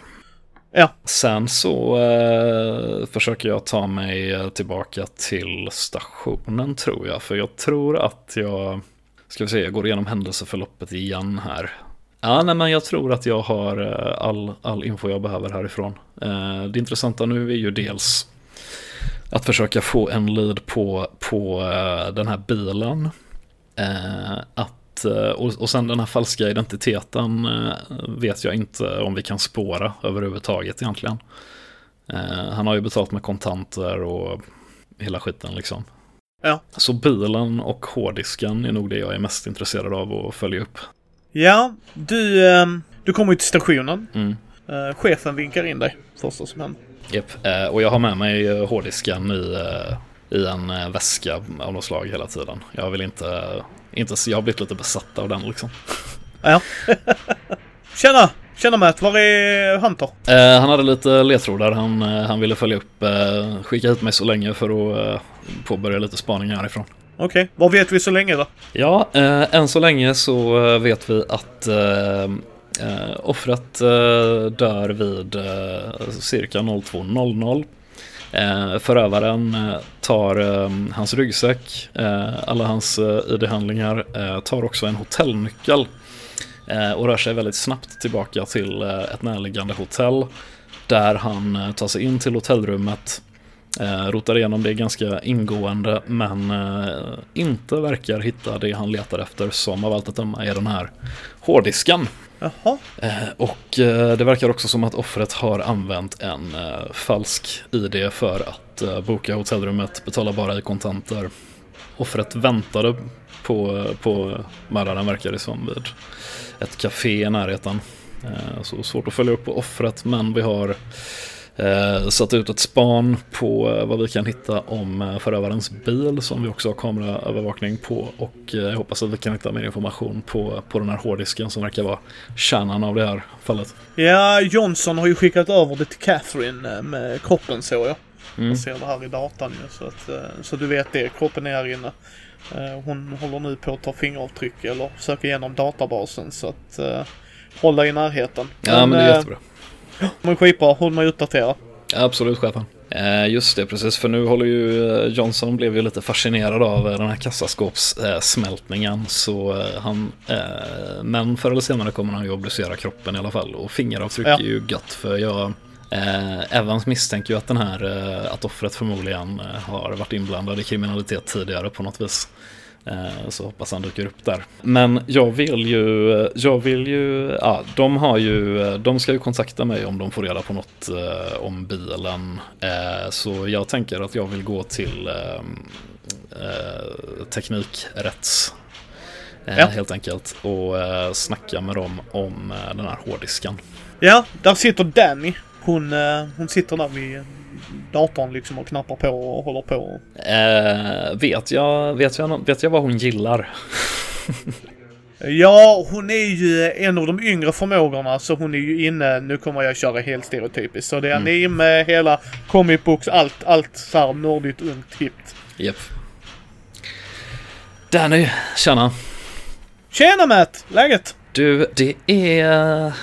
Ja. Sen så eh, försöker jag ta mig eh, tillbaka till stationen tror jag. För jag tror att jag, ska vi se, jag går igenom händelseförloppet igen här. Ja, nej, men jag tror att jag har eh, all, all info jag behöver härifrån. Eh, det intressanta nu är ju dels att försöka få en lead på, på eh, den här bilen. Eh, att Eh, och, och sen den här falska identiteten eh, vet jag inte om vi kan spåra överhuvudtaget egentligen. Eh, han har ju betalt med kontanter och hela skiten liksom. Ja. Så bilen och hårddisken är nog det jag är mest intresserad av att följa upp. Ja, du, du kommer ju till stationen. Mm. Chefen vinkar in dig första som händer. Japp, och jag har med mig hårddisken i, i en väska av något slag hela tiden. Jag vill inte inte så jag har blivit lite besatt av den liksom. Ja. Tjena! Tjena Matt, var är Hunter? Eh, han hade lite ledtrådar. Han, eh, han ville följa upp, eh, skicka hit mig så länge för att eh, påbörja lite spaning härifrån. Okej, okay. vad vet vi så länge då? Ja, eh, än så länge så eh, vet vi att eh, offret dör vid cirka 02.00. Eh, förövaren eh, tar eh, hans ryggsäck, eh, alla hans eh, ID-handlingar, eh, tar också en hotellnyckel och rör sig väldigt snabbt tillbaka till ett närliggande hotell där han tar sig in till hotellrummet, rotar igenom det ganska ingående men inte verkar hitta det han letar efter som av allt att döma är den här hårddisken. Jaha. Eh, och eh, det verkar också som att offret har använt en eh, falsk ID för att boka hotellrummet, betala bara i kontanter. Offret väntade på, på mördaren verkar det som vid ett café i närheten. Så svårt att följa upp på offret men vi har eh, satt ut ett span på eh, vad vi kan hitta om eh, förövarens bil som vi också har kameraövervakning på och eh, jag hoppas att vi kan hitta mer information på, på den här hårddisken som verkar vara kärnan av det här fallet. Ja, Johnson har ju skickat över det till Catherine med kroppen såg jag. Mm. Jag ser det här i datan ju så att, så du vet det, kroppen är här inne. Hon håller nu på att ta fingeravtryck eller söka igenom databasen så att hålla i närheten. Ja men det är jättebra. Men skitbra, håll mig uppdaterad. Absolut chefen. Eh, just det, precis. För nu håller ju eh, Johnson blev ju lite fascinerad av eh, den här kassaskåpssmältningen. Så han, men förr eller senare kommer han ju obducera kroppen i alla fall. Och fingeravtryck Ja. är ju gött för jag eh, Evans misstänker ju att den här, eh, att offret förmodligen har varit inblandad i kriminalitet tidigare på något vis. Eh, Så hoppas han dyker upp där. Men jag vill ju, jag vill ju, ja, de har ju, de ska ju kontakta mig om de får reda på något eh, om bilen. Eh, så jag tänker att jag vill gå till Teknikrätts. Ja. Helt enkelt. Och snacka med dem om den här hårddisken. Ja, där sitter Danny. Hon, hon sitter där vid datorn liksom och knappar på och håller på. Eh, vet, jag, vet, jag, vet jag vad hon gillar? Ja, hon är ju en av de yngre förmågorna så hon är ju inne, nu kommer jag köra helt stereotypiskt. Så det är anime, hela comic books, allt, allt så här nördigt, ungt, hippt. Japp. Danny, tjena. Tjena Matt! Läget? Du, det är,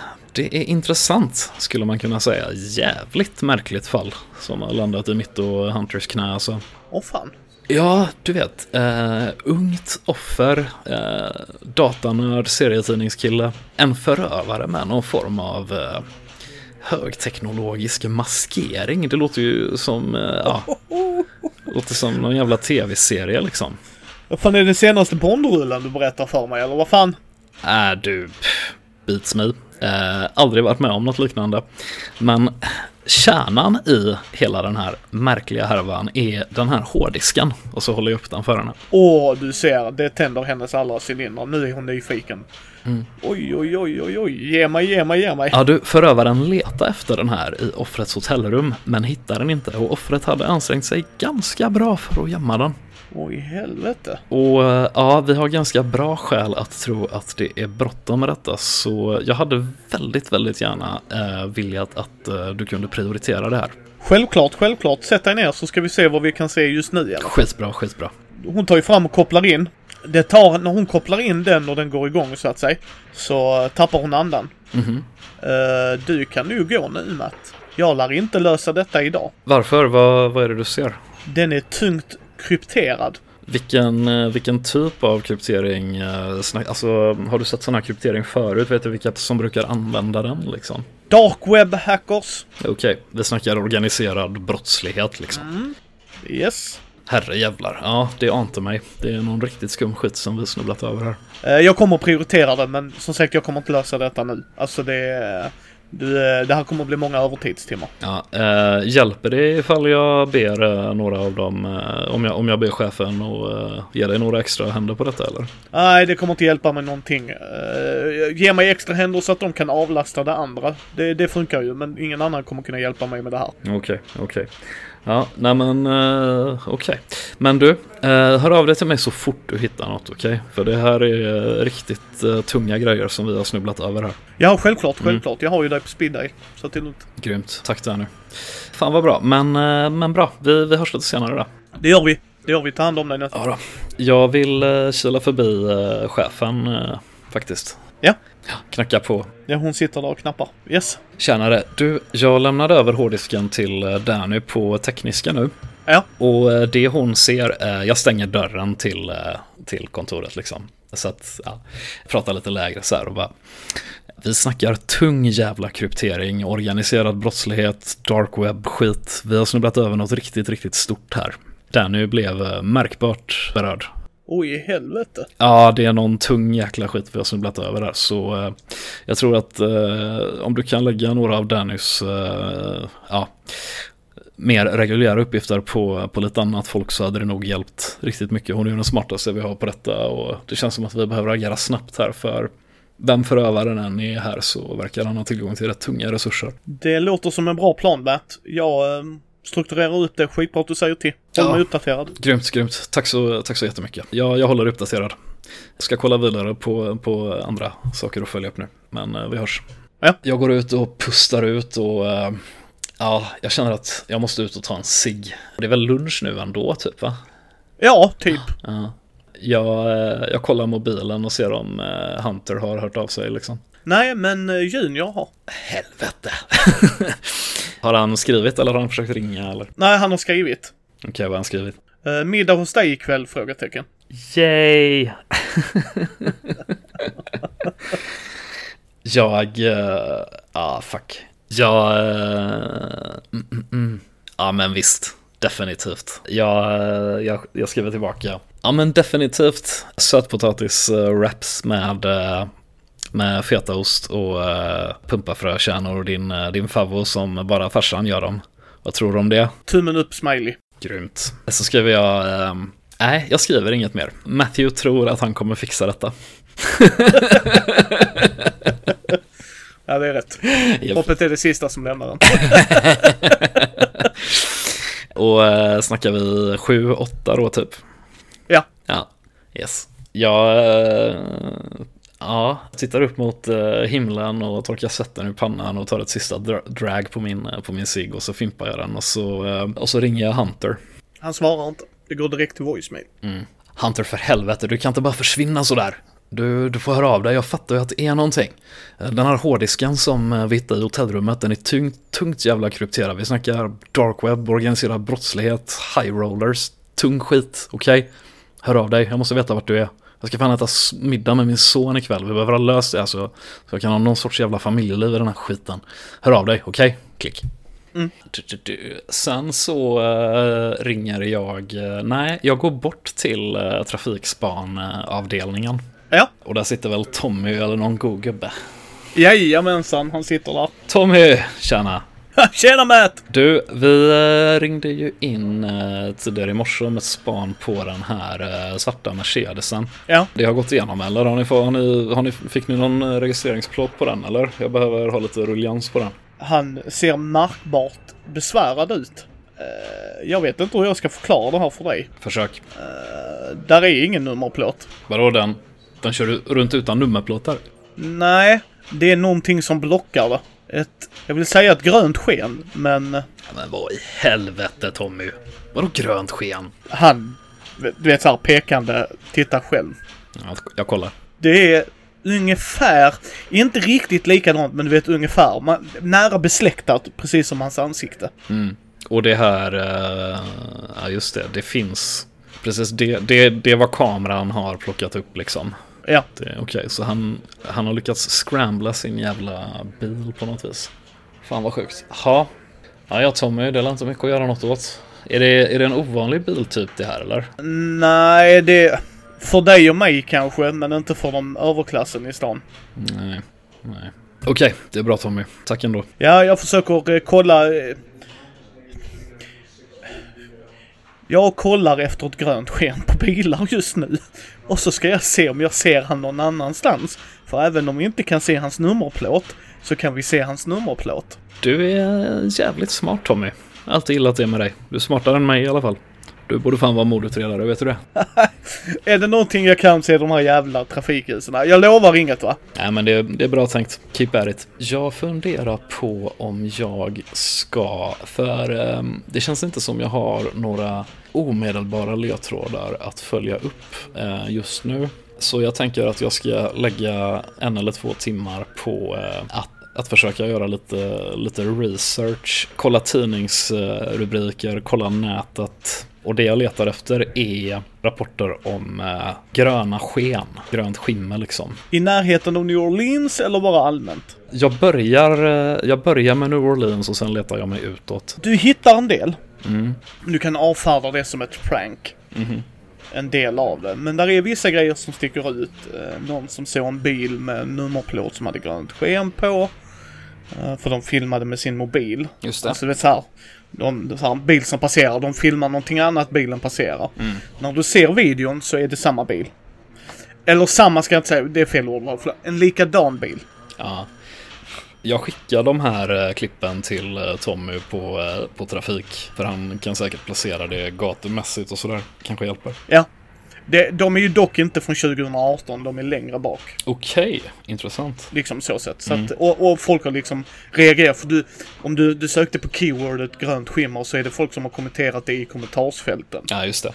det är intressant skulle man kunna säga. Jävligt märkligt fall som har landat i mitt och Hunters knä alltså. Åh fan. Ja, du vet. Uh, ungt offer, uh, datanörd, serietidningskille. En förövare med någon form av uh, högteknologisk maskering. Det låter ju som, uh, ja, låter som någon jävla tv-serie liksom. Vad fan är det senaste Bondrullen du berättar för mig eller vad fan? Är du, beats me. Eh, aldrig varit med om något liknande. Men kärnan i hela den här märkliga härvan är den här hårddisken. Och så håller jag upp den för henne. Åh, du ser, det tänder hennes alla cylindrar. Nu är hon nyfiken. Mm. Oj, oj, oj, oj, oj. Ge mig, ge mig, ge mig. Ja du, förövaren letar efter den här i offrets hotellrum men hittar den inte och offret hade ansträngt sig ganska bra för att gömma den. Oj, helvete. Och eh, ja, vi har ganska bra skäl att tro att det är bråttom med detta så jag hade väldigt, väldigt gärna eh, velat att eh, du kunde prioritera det här. Självklart, självklart. Sätt dig ner så ska vi se vad vi kan se just nu i fall. Skitbra, skitbra. Hon tar ju fram och kopplar in. Det tar, när hon kopplar in den och den går igång så att säga, så eh, tappar hon andan. Mhm. Eh, du kan nu gå nu Matt. Jag lär inte lösa detta idag. Varför? Vad, vad är det du ser? Den är tungt krypterad. Vilken, eh, vilken typ av kryptering, eh, alltså har du sett sån här kryptering förut? Vet du vilka som brukar använda den liksom? Dark web hackers. Okej, vi snackar organiserad brottslighet liksom. Yes. Herre jävlar, ja det ante mig. Det är någon riktigt skum skit som vi snubblat över här. Eh, jag kommer att prioritera det men som sagt jag kommer inte lösa detta nu. Alltså det... Du, eh, det här kommer att bli många övertidstimmar. Ja, eh, hjälper det ifall jag ber eh, några av dem, eh, om, jag, om jag ber chefen och eh, ge dig några extra händer på detta eller? Nej, det kommer inte hjälpa mig någonting. Uh, ge mig extra händer så att de kan avlasta det andra. Det, det funkar ju, men ingen annan kommer kunna hjälpa mig med det här. Okej, okej. Ja, nej men eh, okej. Men du, eh, hör av dig till mig så fort du hittar något, okej? För det här är eh, riktigt eh, tunga grejer som vi har snubblat över här. Ja, självklart, självklart. Jag har ju dig på speed dial. Så det är lugnt. Grymt, tack nu. Fan vad bra, men, men bra. Vi, vi hörs lite senare då. Det gör vi. Det gör vi. Ta hand om dig nu. Ja då. Jag vill eh, kila förbi chefen faktiskt. Ja. Knacka på. Ja, hon sitter där och knappar. Yes. Tjänare, du, jag lämnade över hårddisken till eh, Danny på tekniska nu. Ja. Och eh, det hon ser, är, jag stänger dörren till, eh, till kontoret liksom. Så att, ja, prata lite lägre så här och bara. Vi snackar tung jävla kryptering, organiserad brottslighet, dark web skit. Vi har snubblat över något riktigt, riktigt stort här. Danny blev märkbart berörd. Oj, i helvete. Ja, det är någon tung jäkla skit vi har snubblat över där. Så eh, jag tror att eh, om du kan lägga några av Dannys eh, ja, mer reguljära uppgifter på, på lite annat folk så hade det nog hjälpt riktigt mycket. Hon är ju den smartaste vi har på detta och det känns som att vi behöver agera snabbt här för vem förövaren än är här så verkar han ha tillgång till rätt tunga resurser. Det låter som en bra plan, Matt. Jag strukturerar upp det. Skitbra att du säger till. Håll Ja. mig uppdaterad. Grymt, grymt. Tack så, tack så jättemycket. Jag, jag håller uppdaterad. Jag ska kolla vidare på, på andra saker att följa upp nu. Men eh, vi hörs. Ja. Jag går ut och pustar ut och eh, ja, jag känner att jag måste ut och ta en cigg. Det är väl lunch nu ändå typ va? Ja, typ. Ja. Jag, eh, jag kollar mobilen och ser om Hunter har hört av sig liksom. Nej, men eh, Junior har. Helvete. har han skrivit eller har han försökt ringa eller? Nej, han har skrivit. Okej, vad har han skrivit? Eh, middag hos dig ikväll? Frågetecken. Yay! jag... Ja, ah, fuck. Jag... eh, mm, mm, mm. Ja, men visst. Definitivt. Jag, eh, jag, jag skriver tillbaka. Ja, men definitivt. Sötpotatis-wraps med, med fetaost och uh, pumpafrökärnor och din, eh, din favvo som bara farsan gör dem. Vad tror du om det? Tummen upp, smiley. Grymt. Så skriver jag, ehm, nej, jag skriver inget mer. Matthew tror att han kommer fixa detta. Ja, det är rätt. Japp. Hoppet är det sista som lämnar den. Och eh, snackar vi 7-8 då typ? Ja. Ja, yes. Jag eh, ja, tittar upp mot eh, himlen och torkar svetten ur pannan och tar ett sista dra- drag på min, eh, på min cigg och så fimpar jag den och så, eh, och så ringer jag Hunter. Han svarar inte. Det går direkt till voicemail. Hunter för helvete, du kan inte bara försvinna sådär. Du, du får höra av dig, jag fattar ju att det är någonting. Den här hårddisken som vi hittade i hotellrummet, den är tungt, tungt jävla krypterad. Vi snackar dark web, organiserad brottslighet, high rollers, tung skit, okej? Hör av dig, jag måste veta vart du är. Jag ska fan äta middag med min son ikväll, vi behöver ha löst det alltså. Så jag kan ha någon sorts jävla familjeliv i den här skiten. Hör av dig, okej? Klick. Mm. Sen så eh, ringer jag, eh, nej, jag går bort till uh, trafikspanavdelningen. Ja. Och där sitter väl Tommy eller någon god gubbe. Jajamensan, han sitter där. Tommy, tjena. Tjena Matt! Du, vi eh, ringde ju in eh, tidigare i morse ett span på den här eh, svarta Mercedesen. Ja. Det har gått igenom eller? Har ni, har ni, har ni, fick ni någon registreringsplåt på den eller? Jag behöver ha lite rullians på den. Han ser märkbart besvärad ut. Jag vet inte hur jag ska förklara det här för dig. Försök. Där är ingen nummerplåt. Vadå den? Den kör du runt utan nummerplåtar? Nej, det är någonting som blockar det. Ett, jag vill säga ett grönt sken, men Ja, men vad i helvete Tommy? Vadå grönt sken? han, du vet såhär pekande, titta själv. Ja, jag kollar. Det är ungefär, inte riktigt likadant, men du vet ungefär. Man, nära besläktat, precis som hans ansikte. Mm. Och det här, eh, ja just det, det finns. Precis, det, det, det är vad kameran har plockat upp liksom. Ja, Okej, så han, han har lyckats scrambla sin jävla bil på något vis. Fan vad sjukt. Ja, ja, ja Tommy, det är inte mycket att göra något åt. Är det, är det en ovanlig biltyp det här eller? nej det... För dig och mig kanske, men inte för de överklassen i stan. Nej, nej. Okej, det är bra Tommy. Tack ändå. Ja, jag försöker eh, kolla... Eh, jag kollar efter ett grönt sken på bilar just nu. Och så ska jag se om jag ser han någon annanstans. För även om vi inte kan se hans nummerplåt så kan vi se hans nummerplåt. Du är jävligt smart Tommy. Alltid gillat det med dig. Du är smartare än mig i alla fall. Du borde fan vara mordutredare, vet du det? Är det någonting jag kan se de här jävla trafikljusen? Jag lovar inget va? Nej men det, det är bra tänkt. Keep at it. Jag funderar på om jag ska, för ehm, det känns inte som jag har några omedelbara ledtrådar att följa upp eh, just nu. Så jag tänker att jag ska lägga en eller två timmar på eh, att, att försöka göra lite, lite research, kolla tidningsrubriker, kolla nätet. Och det jag letar efter är rapporter om eh, gröna sken, grönt skimmer liksom. I närheten av New Orleans eller bara allmänt? Jag börjar, eh, jag börjar med New Orleans och sen letar jag mig utåt. Du hittar en del. Mm. Du kan avfärda det som ett prank. Mhm. En del av det. Men där är vissa grejer som sticker ut. Eh, Någon som såg en bil med nummerplåt som hade grönt sken på. Eh, För de filmade med sin mobil. Just det. Alltså det är så här. De, så här, bil som passerar, de filmar någonting annat, bilen passerar. Mm. När du ser videon så är det samma bil. Eller samma ska jag inte säga, det är fel ord. En likadan bil. Ja. Jag skickar de här eh, klippen till eh, Tommy på, eh, på trafik. För han kan säkert placera det gatumässigt och sådär. Kanske hjälper. Ja. Det, de är ju dock inte från 2018, de är längre bak. Okej, intressant. Liksom så sett. Så Mm. att, och, och folk har liksom reagerat. För du, om du, du sökte på keywordet grönt skimmer så är det folk som har kommenterat det i kommentarsfälten. Ja, just det.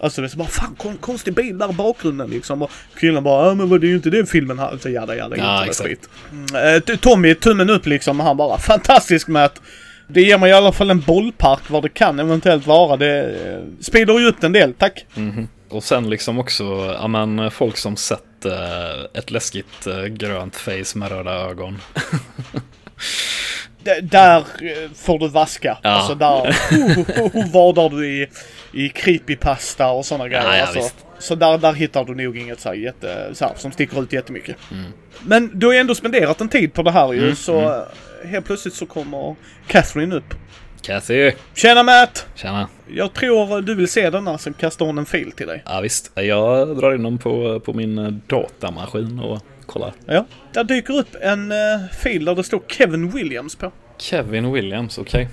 Alltså det är så bara fan kon, konstig bil där i bakgrunden liksom. Och killen bara ja men vad det är ju inte det filmen här. Så jada jada. Ja, exakt. skit. Mm, eh, Tommy tummen upp liksom. Han bara fantastisk Matt. Det ger mig i alla fall en bollpark vad det kan eventuellt vara. Det eh, speedar ju upp den del, tack. Mhm. Och sen liksom också, ja men folk som sett eh, ett läskigt eh, grönt face med röda ögon. D- där eh, får du vaska. Ja. Alltså där oh, vadar du i, i creepypasta och sådana grejer. Ja, ja, alltså. Så där, där hittar du nog inget så här, jätte, så här, som sticker ut jättemycket. Mm. Men du har ju ändå spenderat en tid på det här ju Mm, så eh, helt plötsligt så kommer Catherine upp. Kathy! Tjena Matt! Tjena! Jag tror du vill se denna så kastar hon en fil till dig. Ja visst, jag drar in dem på, på min eh, datamaskin och kollar. Ja. Där dyker upp en uh, fil där det står Kevin Williams på. Kevin Williams, okej.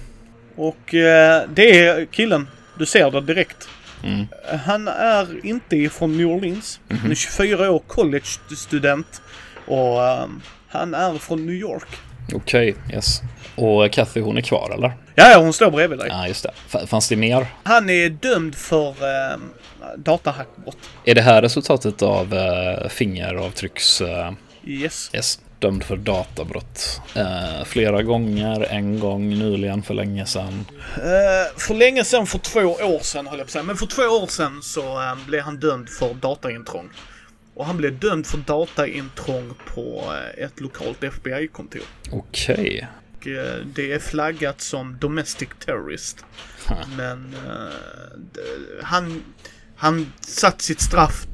Och eh, det är killen. Du ser det direkt. Mm. Han är inte ifrån New Orleans. Han är 24 år, college-student. Och ehm, han är från New York. Okej, yes. Och Kathy hon är kvar eller? Ja, hon står bredvid dig. Ja, just det. Fanns det mer? Han är dömd för um, datahackbrott. Är det här resultatet av uh, fingeravtrycks... eh, Yes. yes, dömd för databrott. Eh, flera gånger, en gång nyligen för länge sedan. Eh, för länge sedan, för två år sedan höll jag på att säga, men för två år sedan så ehm, blev han dömd för dataintrång. Och han blev dömd för dataintrång på eh, ett lokalt FBI-kontor. Okej. Och, eh, det är flaggat som domestic terrorist. Ha. Men det- han, han satt sitt straff.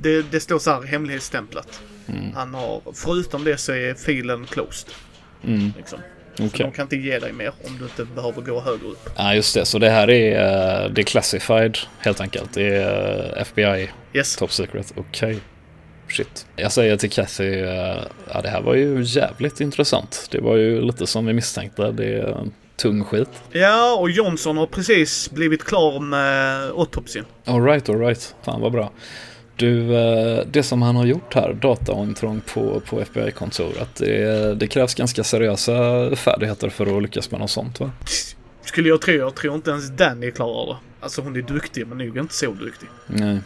Det, det står så här hemlighetsstämplat. Mm. Han har, förutom det så är filen closed. Mm. Liksom. Okej. Så de kan inte ge dig mer om du inte behöver gå högre upp. Ja, just det. Så det här är, eh, det är classified helt enkelt. Det är eh, FBI Yes. Top Secret. Okej. Shit. Jag säger till Kathy, eh, ja det här var ju jävligt intressant. Det var ju lite som vi misstänkte. Det är tung skit. Ja, och Johnson har precis blivit klar med autopsin. Alright, alright. Fan vad bra. Du, eh, det som han har gjort här, dataintrång på, på FBI-kontoret, det, det krävs ganska seriösa färdigheter för att lyckas med något sånt va? Skulle jag tro. Jag tror inte ens Danny klarar det. Alltså hon är duktig, men nog inte så duktig. Nej.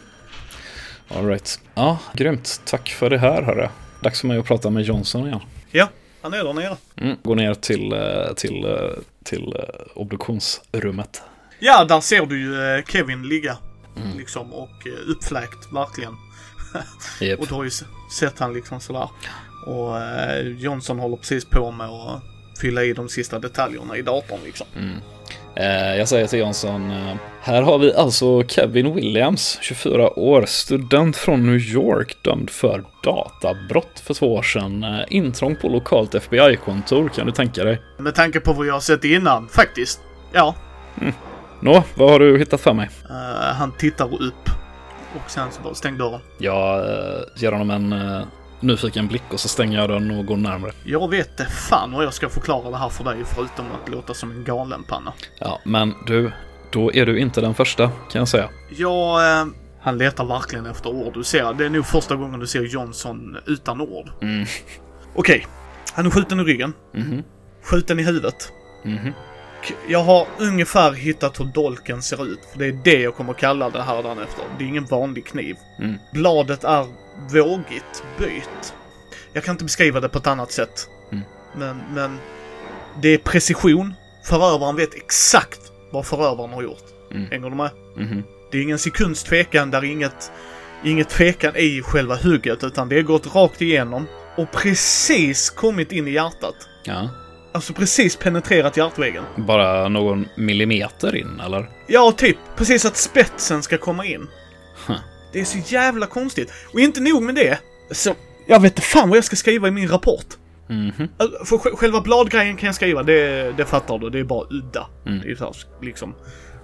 Alright. Ja, grymt. Tack för det här hörru. Dags för mig att prata med Johnson igen. Ja, han är där nere. Mm. Gå ner till, eh, till, eh, till eh, obduktionsrummet. Ja, där ser du ju Kevin ligga. Mm. Liksom och uppfläkt, verkligen. Japp. Och du har ju sett han liksom sådär. Och Johnson håller precis på med att fylla i de sista detaljerna i datorn liksom. Mm. Eh, jag säger till Johnson, eh, här har vi alltså Kevin Williams, 24 år, student från New York, dömd för databrott för två år sedan. Eh, intrång på lokalt FBI-kontor, kan du tänka dig? Med tanke på vad jag har sett innan, faktiskt. Ja, Nå, vad har du hittat för mig? eh, han tittar upp. Och sen så bara stäng dörren. Jag eh, ger honom en eh, nyfiken blick och så stänger jag den och går närmare. Jag vet det fan vad jag ska förklara det här för dig förutom att låta som en galenpanna. Ja, men du, då är du inte den första, kan jag säga. Jag... Eh, han letar verkligen efter ord. Du ser, det är nog första gången du ser Johnson utan ord. Mm. Okej. Han är skjuten i ryggen. Mhm. Skjuten i huvudet. Mhm. Och jag har ungefär hittat hur dolken ser ut. För det är det jag kommer kalla det här efter. Det är ingen vanlig kniv. Mm. Bladet är vågigt böjt. Jag kan inte beskriva det på ett annat sätt. Mm. Men, men det är precision. Förövaren vet exakt vad förövaren har gjort. Mm. Hänger du med? Mhm. Det är ingen sekunds tvekan där inget, inget tvekan i själva hugget utan det har gått rakt igenom och precis kommit in i hjärtat. Ja. Alltså precis penetrerat hjärtväggen. Bara någon millimeter in, eller? Ja, typ. Precis att spetsen ska komma in. Huh. Det är så jävla konstigt. Och inte nog med det. Så, jag vet inte fan vad jag ska skriva i min rapport. Mhm. Alltså, För sj- själva bladgrejen kan jag skriva, det, det fattar du. Det är bara udda. Mm. Det är så här, liksom.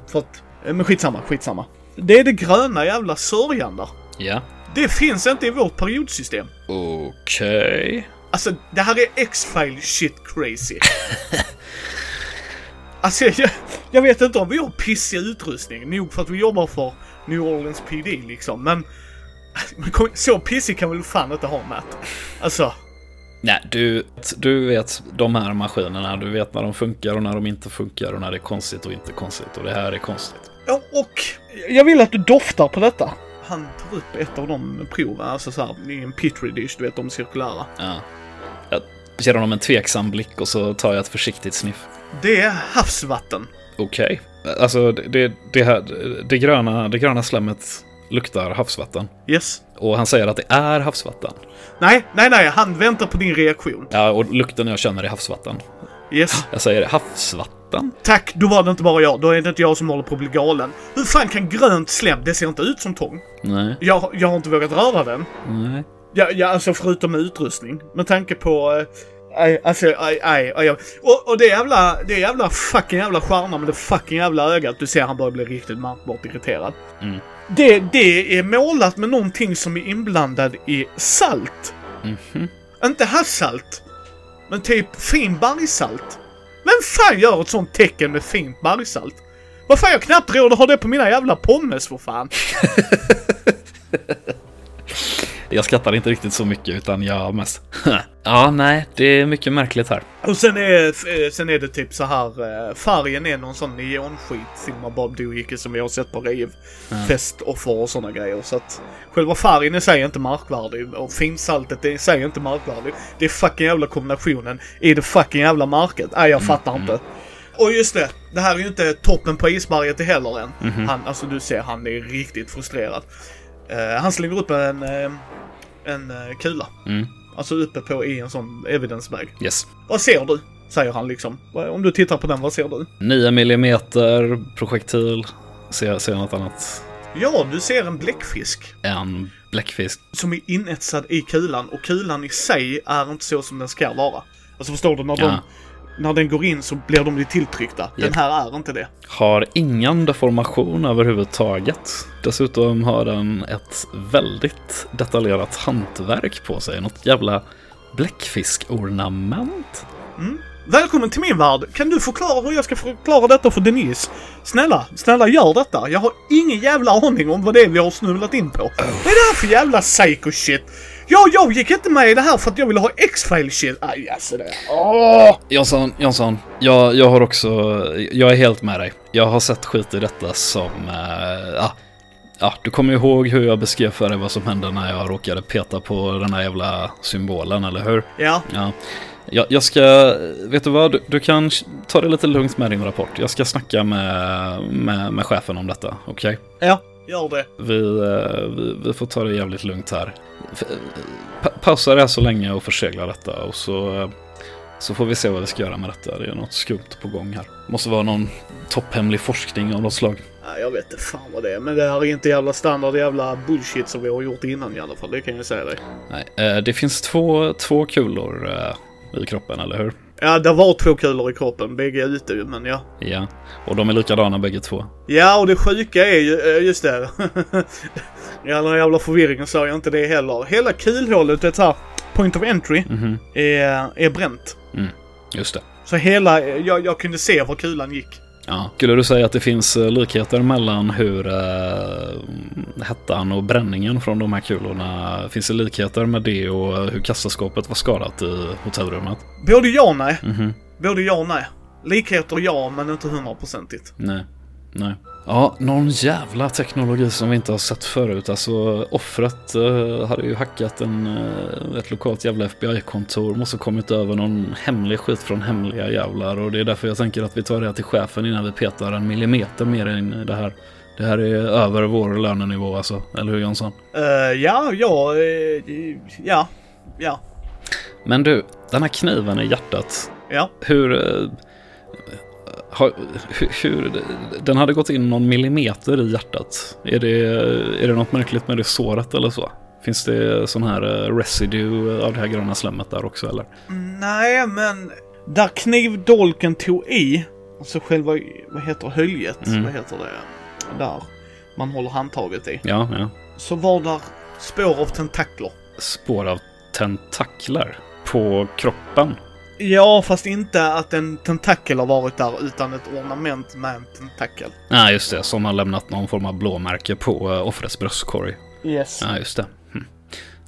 För att, eh, men skitsamma, skitsamma. Det är det gröna jävla sörjan där. Ja. Det finns inte i vårt periodsystem. Okej. Alltså, det här är X-File shit crazy. alltså, jag, jag vet inte om vi har pissig utrustning. Nog för att vi jobbar för New Orleans PD liksom, men... men så pissig kan väl fan inte ha Matt? Alltså, Nej, du, du vet de här maskinerna. Du vet när de funkar och när de inte funkar och när det är konstigt och inte konstigt. Och det här är konstigt. ja, och jag vill att du doftar på detta. Han tar upp ett av de proven, alltså såhär, i en petri dish, du vet de cirkulära. Ja. Ger honom en tveksam blick och så tar jag ett försiktigt sniff. Det är havsvatten. Okej. Alltså, det, det, det, här, det, gröna, det gröna slemmet luktar havsvatten. Yes. Och han säger att det är havsvatten. Nej, nej, nej, han väntar på din reaktion. Ja, och lukten jag känner är havsvatten. Yes. Jag säger havsvatten? Tack, då var det inte bara jag. Då är det inte jag som håller på att bli galen. Hur fan kan grönt slem, det ser inte ut som tång. Nej. Jag, jag har inte vågat röra den. Nej. Ja, ja alltså förutom utrustning. Med tanke på... eh, alltså, aj, aj, aj. Och, och det jävla, det jävla fucking jävla stjärna med det fucking jävla ögat. Du ser han börjar bli riktigt märkbart irriterad. Mm. Det, det är målat med någonting som är inblandad i salt. Mhm. Inte havssalt. Men typ fin bergssalt. Vem fan gör ett sånt tecken med fint bergssalt? Vad fan, jag knappt råd att ha det på mina jävla pommes för fan. Jag skrattar inte riktigt så mycket utan jag mest Ja, nej, det är mycket märkligt här. Och sen är, eh, sen är det typ så här eh, färgen är någon sån neonskit filmar Bob Doohickey som vi har sett på rev. Festoffer och såna grejer. Så att själva färgen i sig är inte märkvärdig och finsaltet i sig är inte märkvärdig. Det är fucking jävla kombinationen i det fucking jävla märket. Nej, jag fattar inte. Och just det, det här är ju inte toppen på isberget heller än. Han, alltså du ser, han är riktigt frustrerad. Eh, han slänger upp en, eh, en eh, kula. Mm. Alltså uppe på i en sån evidence bag. Yes. Vad ser du? Säger han liksom. Om du tittar på den, vad ser du? 9 millimeter projektil. Ser, ser jag något annat? Ja, du ser en bläckfisk. En bläckfisk. Som är inetsad i kulan och kulan i sig är inte så som den ska vara. Alltså förstår du? När, Ja. de, när den går in så blir de tilltryckta. Den här är inte det. Har ingen deformation överhuvudtaget. Dessutom har den ett väldigt detaljerat hantverk på sig. Något jävla bläckfiskornament. Välkommen till min värld! Kan du förklara hur jag ska förklara detta för Denise? Snälla, snälla gör detta. Jag har ingen jävla aning om vad det är vi har snubblat in på. Vad är det här för jävla psycho shit? Ja, jag gick inte med i det här för att jag ville ha X-File shit. Aj, alltså det. Åh! Jonsson, Jonsson. Jag, jag har också... Jag är helt med dig. Jag har sett skit i detta som... eh, ja, ja, du kommer ihåg hur jag beskrev för dig vad som hände när jag råkade peta på den här jävla symbolen, eller hur? Ja, Ja. Jag, jag ska, vet du vad, du, du kan ta det lite lugnt med din rapport. Jag ska snacka med, med, med chefen om detta, okej? ja, gör det. Vi, eh, vi, vi får ta det jävligt lugnt här. F- Pa pausa det här så länge och försegla detta och så, eh, så får vi se vad vi ska göra med detta. Det är något skumt på gång här. Måste vara någon topphemlig forskning av något slag. Jag vet inte fan vad det är. Men det här är inte jävla standard jävla bullshit som vi har gjort innan i alla fall. Det kan jag säga dig. Nej, eh, det finns två, två kulor eh, i kroppen, eller hur? Ja, det var två kulor i kroppen. Bägge är ute ju, men ja. Ja, och de är likadana bägge två. Ja, och det sjuka är ju, eh, just det. All den jävla förvirringen sa jag inte det heller. Hela kulhålet, så här point of entry, Mhm, är, är bränt. just det. Så hela, jag, jag kunde se var kulan gick. Ja. Skulle du säga att det finns eh, likheter mellan hur eh, hettan och bränningen från de här kulorna, finns det likheter med det och hur kassaskåpet var skadat i hotellrummet? Både ja och nej. Mhm. Både ja och nej. Likheter ja, men inte hundraprocentigt. Nej, nej. Ja, någon jävla teknologi som vi inte har sett förut. Alltså offret eh, hade ju hackat en, eh, ett lokalt jävla FBI-kontor. Måste kommit över någon hemlig skit från hemliga jävlar. Och det är därför jag tänker att vi tar det till chefen innan vi petar en millimeter mer in i det här. Det här är över vår lönenivå alltså, eller hur Jonsson? Uh, ja, ja, uh, ja, ja. Men du, den här kniven i hjärtat. Ja. Hur... Uh, har, hur, hur, den hade gått in någon millimeter i hjärtat. Är det, är det något märkligt med det såret eller så? Finns det sån här residue av det här gröna slemmet där också eller? Nej, men där knivdolken tog i, alltså själva, vad heter höljet, mm. vad heter det, där man håller handtaget i. Ja, ja. Så var där spår av tentakler. Spår av tentakler? På kroppen? Ja, fast inte att en tentakel har varit där utan ett ornament med en tentakel. Nej, ah, just det. Som har lämnat någon form av blåmärke på uh, offrets bröstkorg. Yes. Ja, ah, just det. Hm.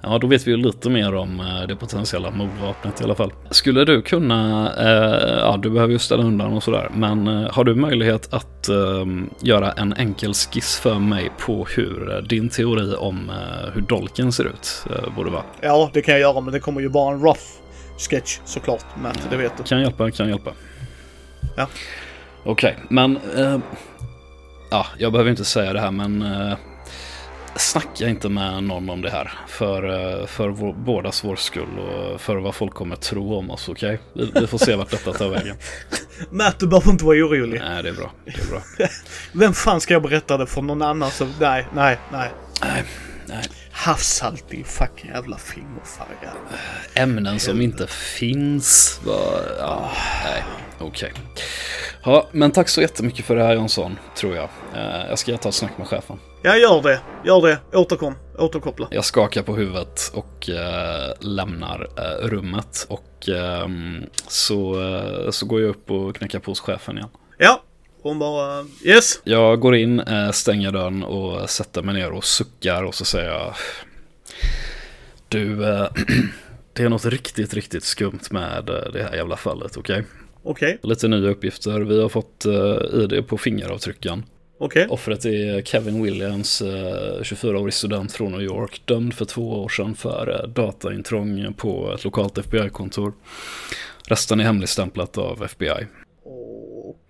Ja, då vet vi ju lite mer om uh, det potentiella mordvapnet i alla fall. Skulle du kunna, uh, ja du behöver ju ställa undan och sådär, men har du möjlighet att ehm, göra en enkel skiss för mig på hur din teori om hur dolken ser ut borde vara? Ja, det kan jag göra, men det kommer ju bara en rough sketch såklart. Ja, det vet du. Kan hjälpa, kan hjälpa. Ja. Okej, okay, men... Eh, ja, jag behöver inte säga det här, men... Eh, snacka inte med någon om det här. För, eh, för vår, bådas vår skull och för vad folk kommer tro om oss, okej? Okay? Vi, vi, får se vart detta tar vägen. Matt, du behöver inte vara orolig. Nej, det är bra. Det är bra. Vem fan ska jag berätta det för? Någon annan som... Nej, nej, nej. Nej, nej. Havssalt i fucking jävla fingerfärg. Ämnen som inte finns. Ja, nej, okej. Okay. Ja, men tack så jättemycket för det här Jonsson, tror jag. Eh, jag ska ta ett snack med chefen. Ja, gör det. Gör det. Återkom. Återkoppla. Jag skakar på huvudet och äh, lämnar äh, rummet. Och äh, så, så går jag upp och knackar på hos chefen igen. Ja, hon bara yes. Jag går in, eh, stänger dörren och sätter mig ner och suckar och så säger jag Du, eh, det är något riktigt, riktigt skumt med eh, det här jävla fallet, okej? Okay? Okej. Okay. Lite nya uppgifter. Vi har fått ID på fingeravtrycken. Okej. Okay. Offret är Kevin Williams, 24-årig student från New York, dömd för två år sedan för dataintrång på ett lokalt FBI-kontor. Resten är hemligstämplat av FBI.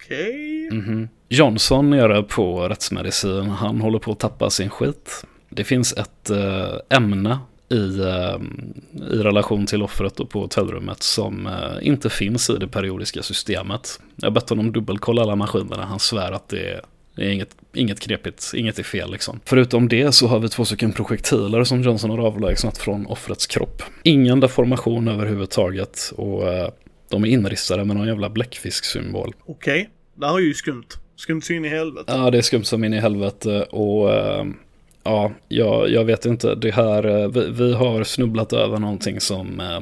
Okej. Okay. Mm -hmm. Johnson nere på rättsmedicin, han håller på att tappa sin skit. Det finns ett äh, ämne i, äh, i relation till offret och på hotellrummet som äh, inte finns i det periodiska systemet. Jag har bett honom dubbelkolla alla maskinerna, han svär att det är det är inget, inget knepigt, inget är fel liksom. Förutom det så har vi två stycken projektiler som Johnson har avlägsnat från offrets kropp. Ingen deformation överhuvudtaget och de är inristade med någon jävla bläckfisksymbol. Okej, okay. Det här är ju skumt. Skumt så in i helvete. Ja, det är skumt som in i helvete och äh, ja, jag, jag vet inte. Det här, äh, vi, vi, har snubblat över någonting som äh,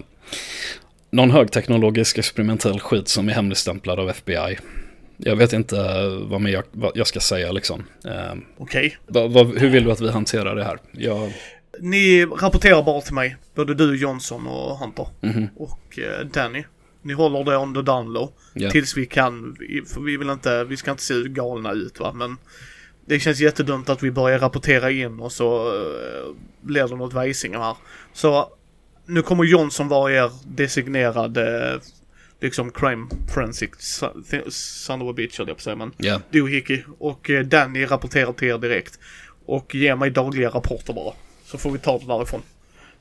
någon högteknologisk experimentell skit som är hemligstämplad av FBI. Jag vet inte vad, mer jag, vad jag ska säga liksom. Okej. Okay. hur vill du att vi hanterar det här? Jag... Ni rapporterar bara till mig, både du, Johnson och Hunter. Mm -hmm. Och Danny. Ni håller det on the down low. Yeah. Tills vi kan, för vi vill inte, vi ska inte se galna ut va, men det känns jättedumt att vi börjar rapportera in och så uh, blir det något vajsing här. Så nu kommer Johnson vara er designerade liksom crime forensic son of a bitch höll jag på att säga men yeah. Doohickey och uh, Danny rapporterar till er direkt. Och ger mig dagliga rapporter bara. Så får vi ta det därifrån.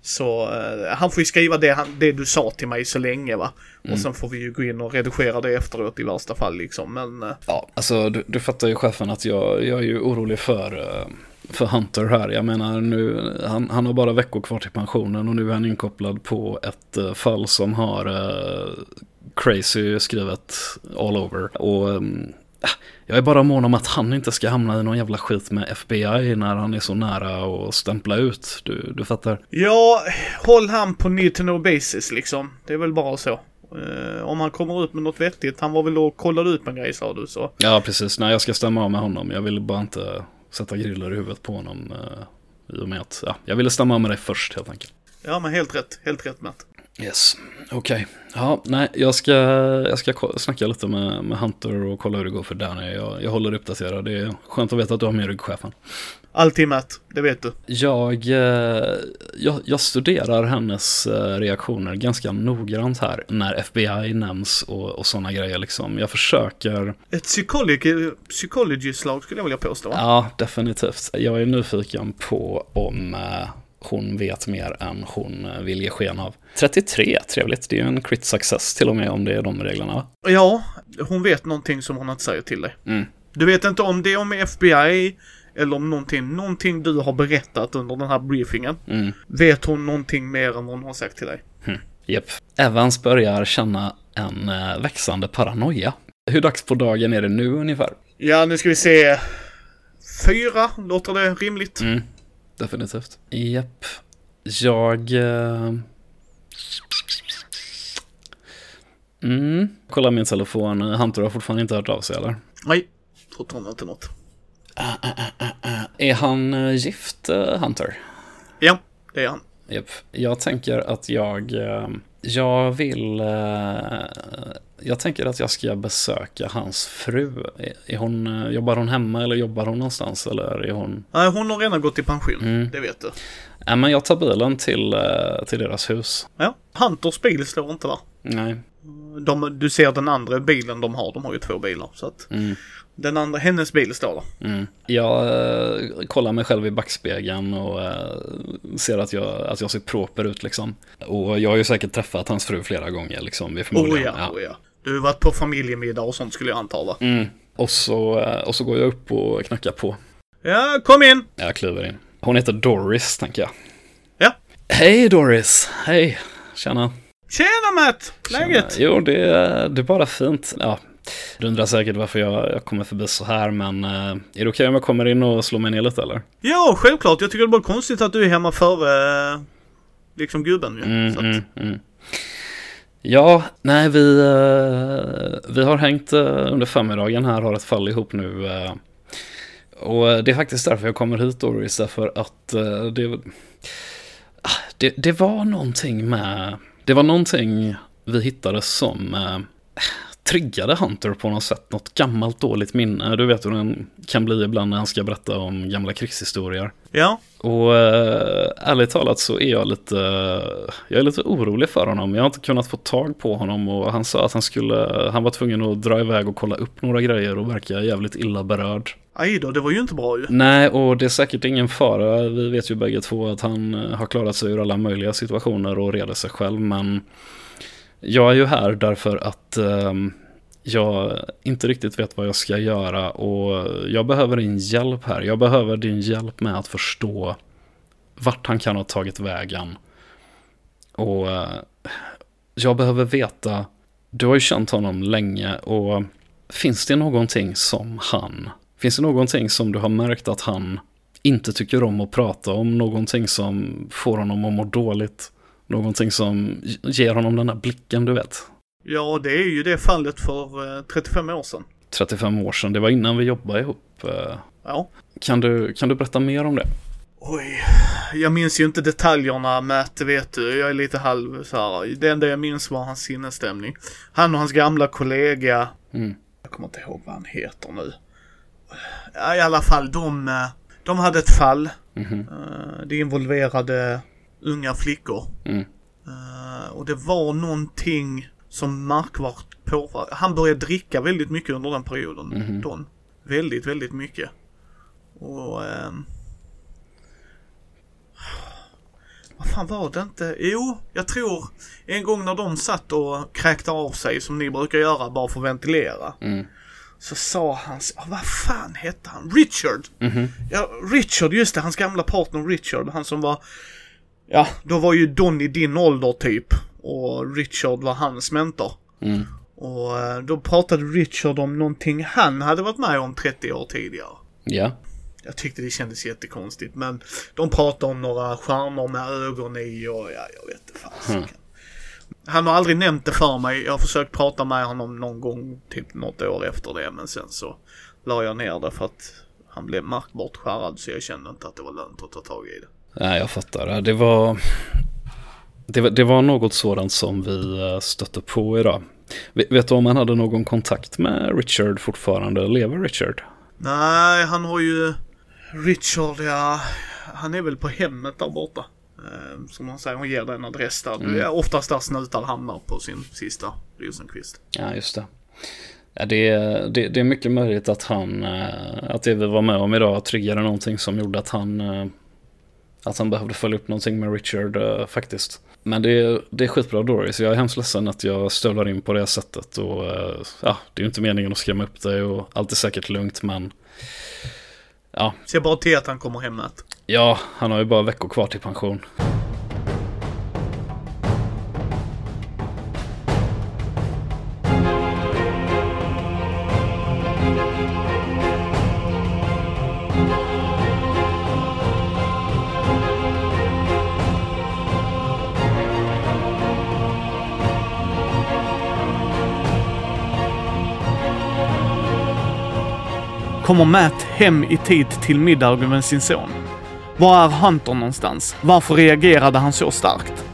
Så uh, han får ju skriva det, han, det du sa till mig så länge va. Mm. Och sen får vi ju gå in och redigera det efteråt i värsta fall liksom. Men... Uh... Ja, alltså du, du fattar ju chefen att jag, jag är ju orolig för, uh, för Hunter här. Jag menar nu, han, han har bara veckor kvar till pensionen och nu är han inkopplad på ett fall som har crazy skrivet all over. Och um, jag är bara mån om att han inte ska hamna i någon jävla skit med FBI när han är så nära att stämpla ut. Du, du fattar? Ja, håll han på need to know basis liksom. Det är väl bara så. Uh, om han kommer ut med något vettigt. Han var väl och kollade ut en grej sa du så. Ja, precis. Nej, jag ska stämma av med honom. Jag vill bara inte sätta griller i huvudet på honom. Uh, I och med att, ja, jag ville stämma av med dig först helt enkelt. Ja, men helt rätt. Helt rätt Matt. Yes, okej. Ja, nej, jag ska, jag ska snacka lite med, med Hunter och kolla hur det går för Danny. Jag, jag håller uppdaterad. Det är skönt att veta att du har med ryggchefen. Alltid Matt, det vet du. Jag, eh, jag, jag studerar hennes eh, reaktioner ganska noggrant här när FBI nämns och, och sådana grejer liksom. Jag försöker, Ett psychology, psychology-slag skulle jag vilja påstå. va? ja definitivt. Jag är nyfiken på om eh, hon vet mer än hon vill ge sken av. 33, trevligt. Det är ju en crit success till och med om det är de reglerna va? Ja, hon vet någonting som hon inte säger till dig. Mm. Du vet inte om det är om FBI eller om någonting, någonting du har berättat under den här briefingen. Mm. Vet hon någonting mer än hon har sagt till dig? Japp. Evans börjar känna en eh, växande paranoia. Hur dags på dagen är det nu ungefär? Ja, nu ska vi se. Fyra, låter det rimligt? Mm, definitivt. Japp. Jag... Eh... Mm. Kolla min telefon. Hunter har fortfarande inte hört av sig eller? Nej, fortfarande inte något. Är han eh, gift, eh, Hunter? Ja, det är han. Japp. Jag tänker att jag... Eh, jag vill... Jag tänker att jag ska besöka hans fru. Är, hon, jobbar hon hemma eller jobbar hon någonstans? Eller är hon... Nej, hon har redan gått i pension. Mm. Det vet du. Nej, men jag tar bilen till, eh, till deras hus. Ja, Hunters bil står inte där. Nej. De, du ser den andra bilen de har. De har ju två bilar. Så att Mm. den andra, hennes bil står där. Mm. Jag eh, kollar mig själv i backspegeln och eh, ser att jag, att jag ser proper ut liksom. Och jag har ju säkert träffat hans fru flera gånger liksom. Vi Oh förmodligen, ja, oh ja. Du har varit på familjemiddag och sånt skulle jag anta va? Mm. Och, så, eh, och så går jag upp och knackar på. Ja, kom in! Jag kliver in. Hon heter Doris, tänker jag. Ja. Hej Doris! Hej! Tjena! Tjena Matt! Läget? Tjena. Jo, det, är- det är bara fint. Ja, du undrar säkert varför jag, jag kommer förbi så här, men eh, är det okej om jag kommer in och slår mig ner lite eller? Ja, självklart. Jag tycker det är bara konstigt att du är hemma före eh, liksom gubben ju. Mm, Så att, mm, mm. Ja, nej vi, eh, vi har hängt eh, under förmiddagen här, har ett fall ihop nu. Eh, och det är faktiskt därför jag kommer hit Doris, därför att det, ah, det, det var någonting med, det var någonting vi hittade som triggade Hunter på något sätt, något gammalt dåligt minne. Du vet hur den kan bli ibland när han ska berätta om gamla krigshistorier. Ja, Och äh, ärligt talat så är jag lite, jag är lite orolig för honom. Jag har inte kunnat få tag på honom och han sa att han skulle, han var tvungen att dra iväg och kolla upp några grejer och verkar jävligt illa berörd. aj då, det var ju inte bra ju. Nej, och det är säkert ingen fara. Vi vet ju bägge två att han eh, har klarat sig ur alla möjliga situationer och reder sig själv. Men jag är ju här därför att ehm, jag inte riktigt vet vad jag ska göra och jag behöver din hjälp här. Jag behöver din hjälp med att förstå vart han kan ha tagit vägen. Och eh, jag behöver veta, du har ju känt honom länge och finns det någonting som han, finns det någonting som du har märkt att han inte tycker om att prata om, någonting som får honom att må dåligt, någonting som ger honom den här blicken du vet. Ja, det är ju det fallet för eh, 35 år sedan. 35 år sedan, det var innan vi jobbade ihop. Eh, Ja. Kan du, kan du berätta mer om det? Oj, jag minns ju inte detaljerna Matt, vet du. Jag är lite halv så här. Det enda jag minns var hans sinnesstämning. Han och hans gamla kollega, Mm. jag kommer inte ihåg vad han heter nu. Ja, i alla fall, de, eh, de hade ett fall. Mhm. Eh, Det involverade unga flickor. Mm. Eh, Och det var någonting som markvart på. Han började dricka väldigt mycket under den perioden. Mhm. Don. Väldigt, väldigt mycket. Och... ehm, vad fan var det inte? Jo, jag tror en gång när de satt och kräkte av sig som ni brukar göra bara för att ventilera. Mm. Så sa han, ah, vad fan hette han? Richard! Mhm. Ja, Richard, just det, hans gamla partner Richard, han som var Ja, då var ju Don i din ålder typ. Och Richard var hans mentor. Mm. Och eh, då pratade Richard om någonting han hade varit med om 30 år tidigare. Ja. Jag tyckte det kändes jättekonstigt men de pratade om några stjärnor med ögon i och ja, jag vet inte fan. Mm. Han har aldrig nämnt det för mig. Jag har försökt prata med honom någon gång, typ något år efter det. Men sen så la jag ner det för att han blev markbart skärrad så jag kände inte att det var lönt att ta tag i det. Nej, jag fattar. Det var... det, det var något sådant som vi eh, stötte på idag. Vet du om han hade någon kontakt med Richard fortfarande? Lever Richard? Nej, han har ju... Richard, ja... Han är väl på hemmet där borta. Eh, som man säger, hon ger dig en adress där. Mm. Det är oftast där snutar hamnar på sin sista Rosenqvist. Ja, just det. Ja, det, det, det, är mycket möjligt att han, eh, att det vi var med om idag triggade någonting som gjorde att han, att han behövde följa upp någonting med Richard faktiskt. Men det, det är skitbra Doris, jag är hemskt ledsen att jag stövlar in på det sättet och ja, det är ju inte meningen att skrämma upp dig och allt är säkert lugnt men ja. Se bara till att han kommer hem med. Ja, han har ju bara veckor kvar till pension. Kommer Matt hem i tid till middagen med sin son? Var är Hunter någonstans? Varför reagerade han så starkt?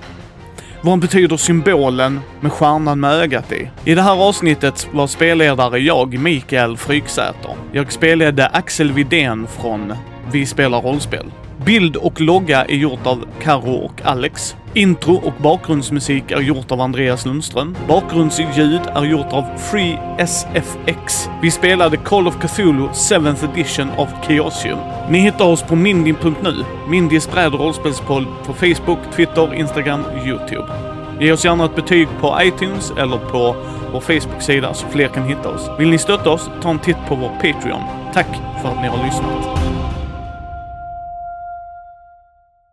Vad betyder symbolen med stjärnan med ögat i? I det här avsnittet var spelledare jag, Mikael Fryksäter. Jag spelledde Axel Vidén från Vi spelar rollspel. Bild och logga är gjort av Karo och Alex. Intro och bakgrundsmusik är gjort av Andreas Lundström. Bakgrundsljud är gjort av Free SFX. Vi spelade Call of Cthulhu 7th edition av Chaosium. Ni hittar oss på mindin.nu, Mindis bräd och rollspelspodd på Facebook, Twitter, Instagram och YouTube. Ge oss gärna ett betyg på iTunes eller på vår Facebook-sida så fler kan hitta oss. Vill ni stötta oss, ta en titt på vår Patreon. Tack för att ni har lyssnat.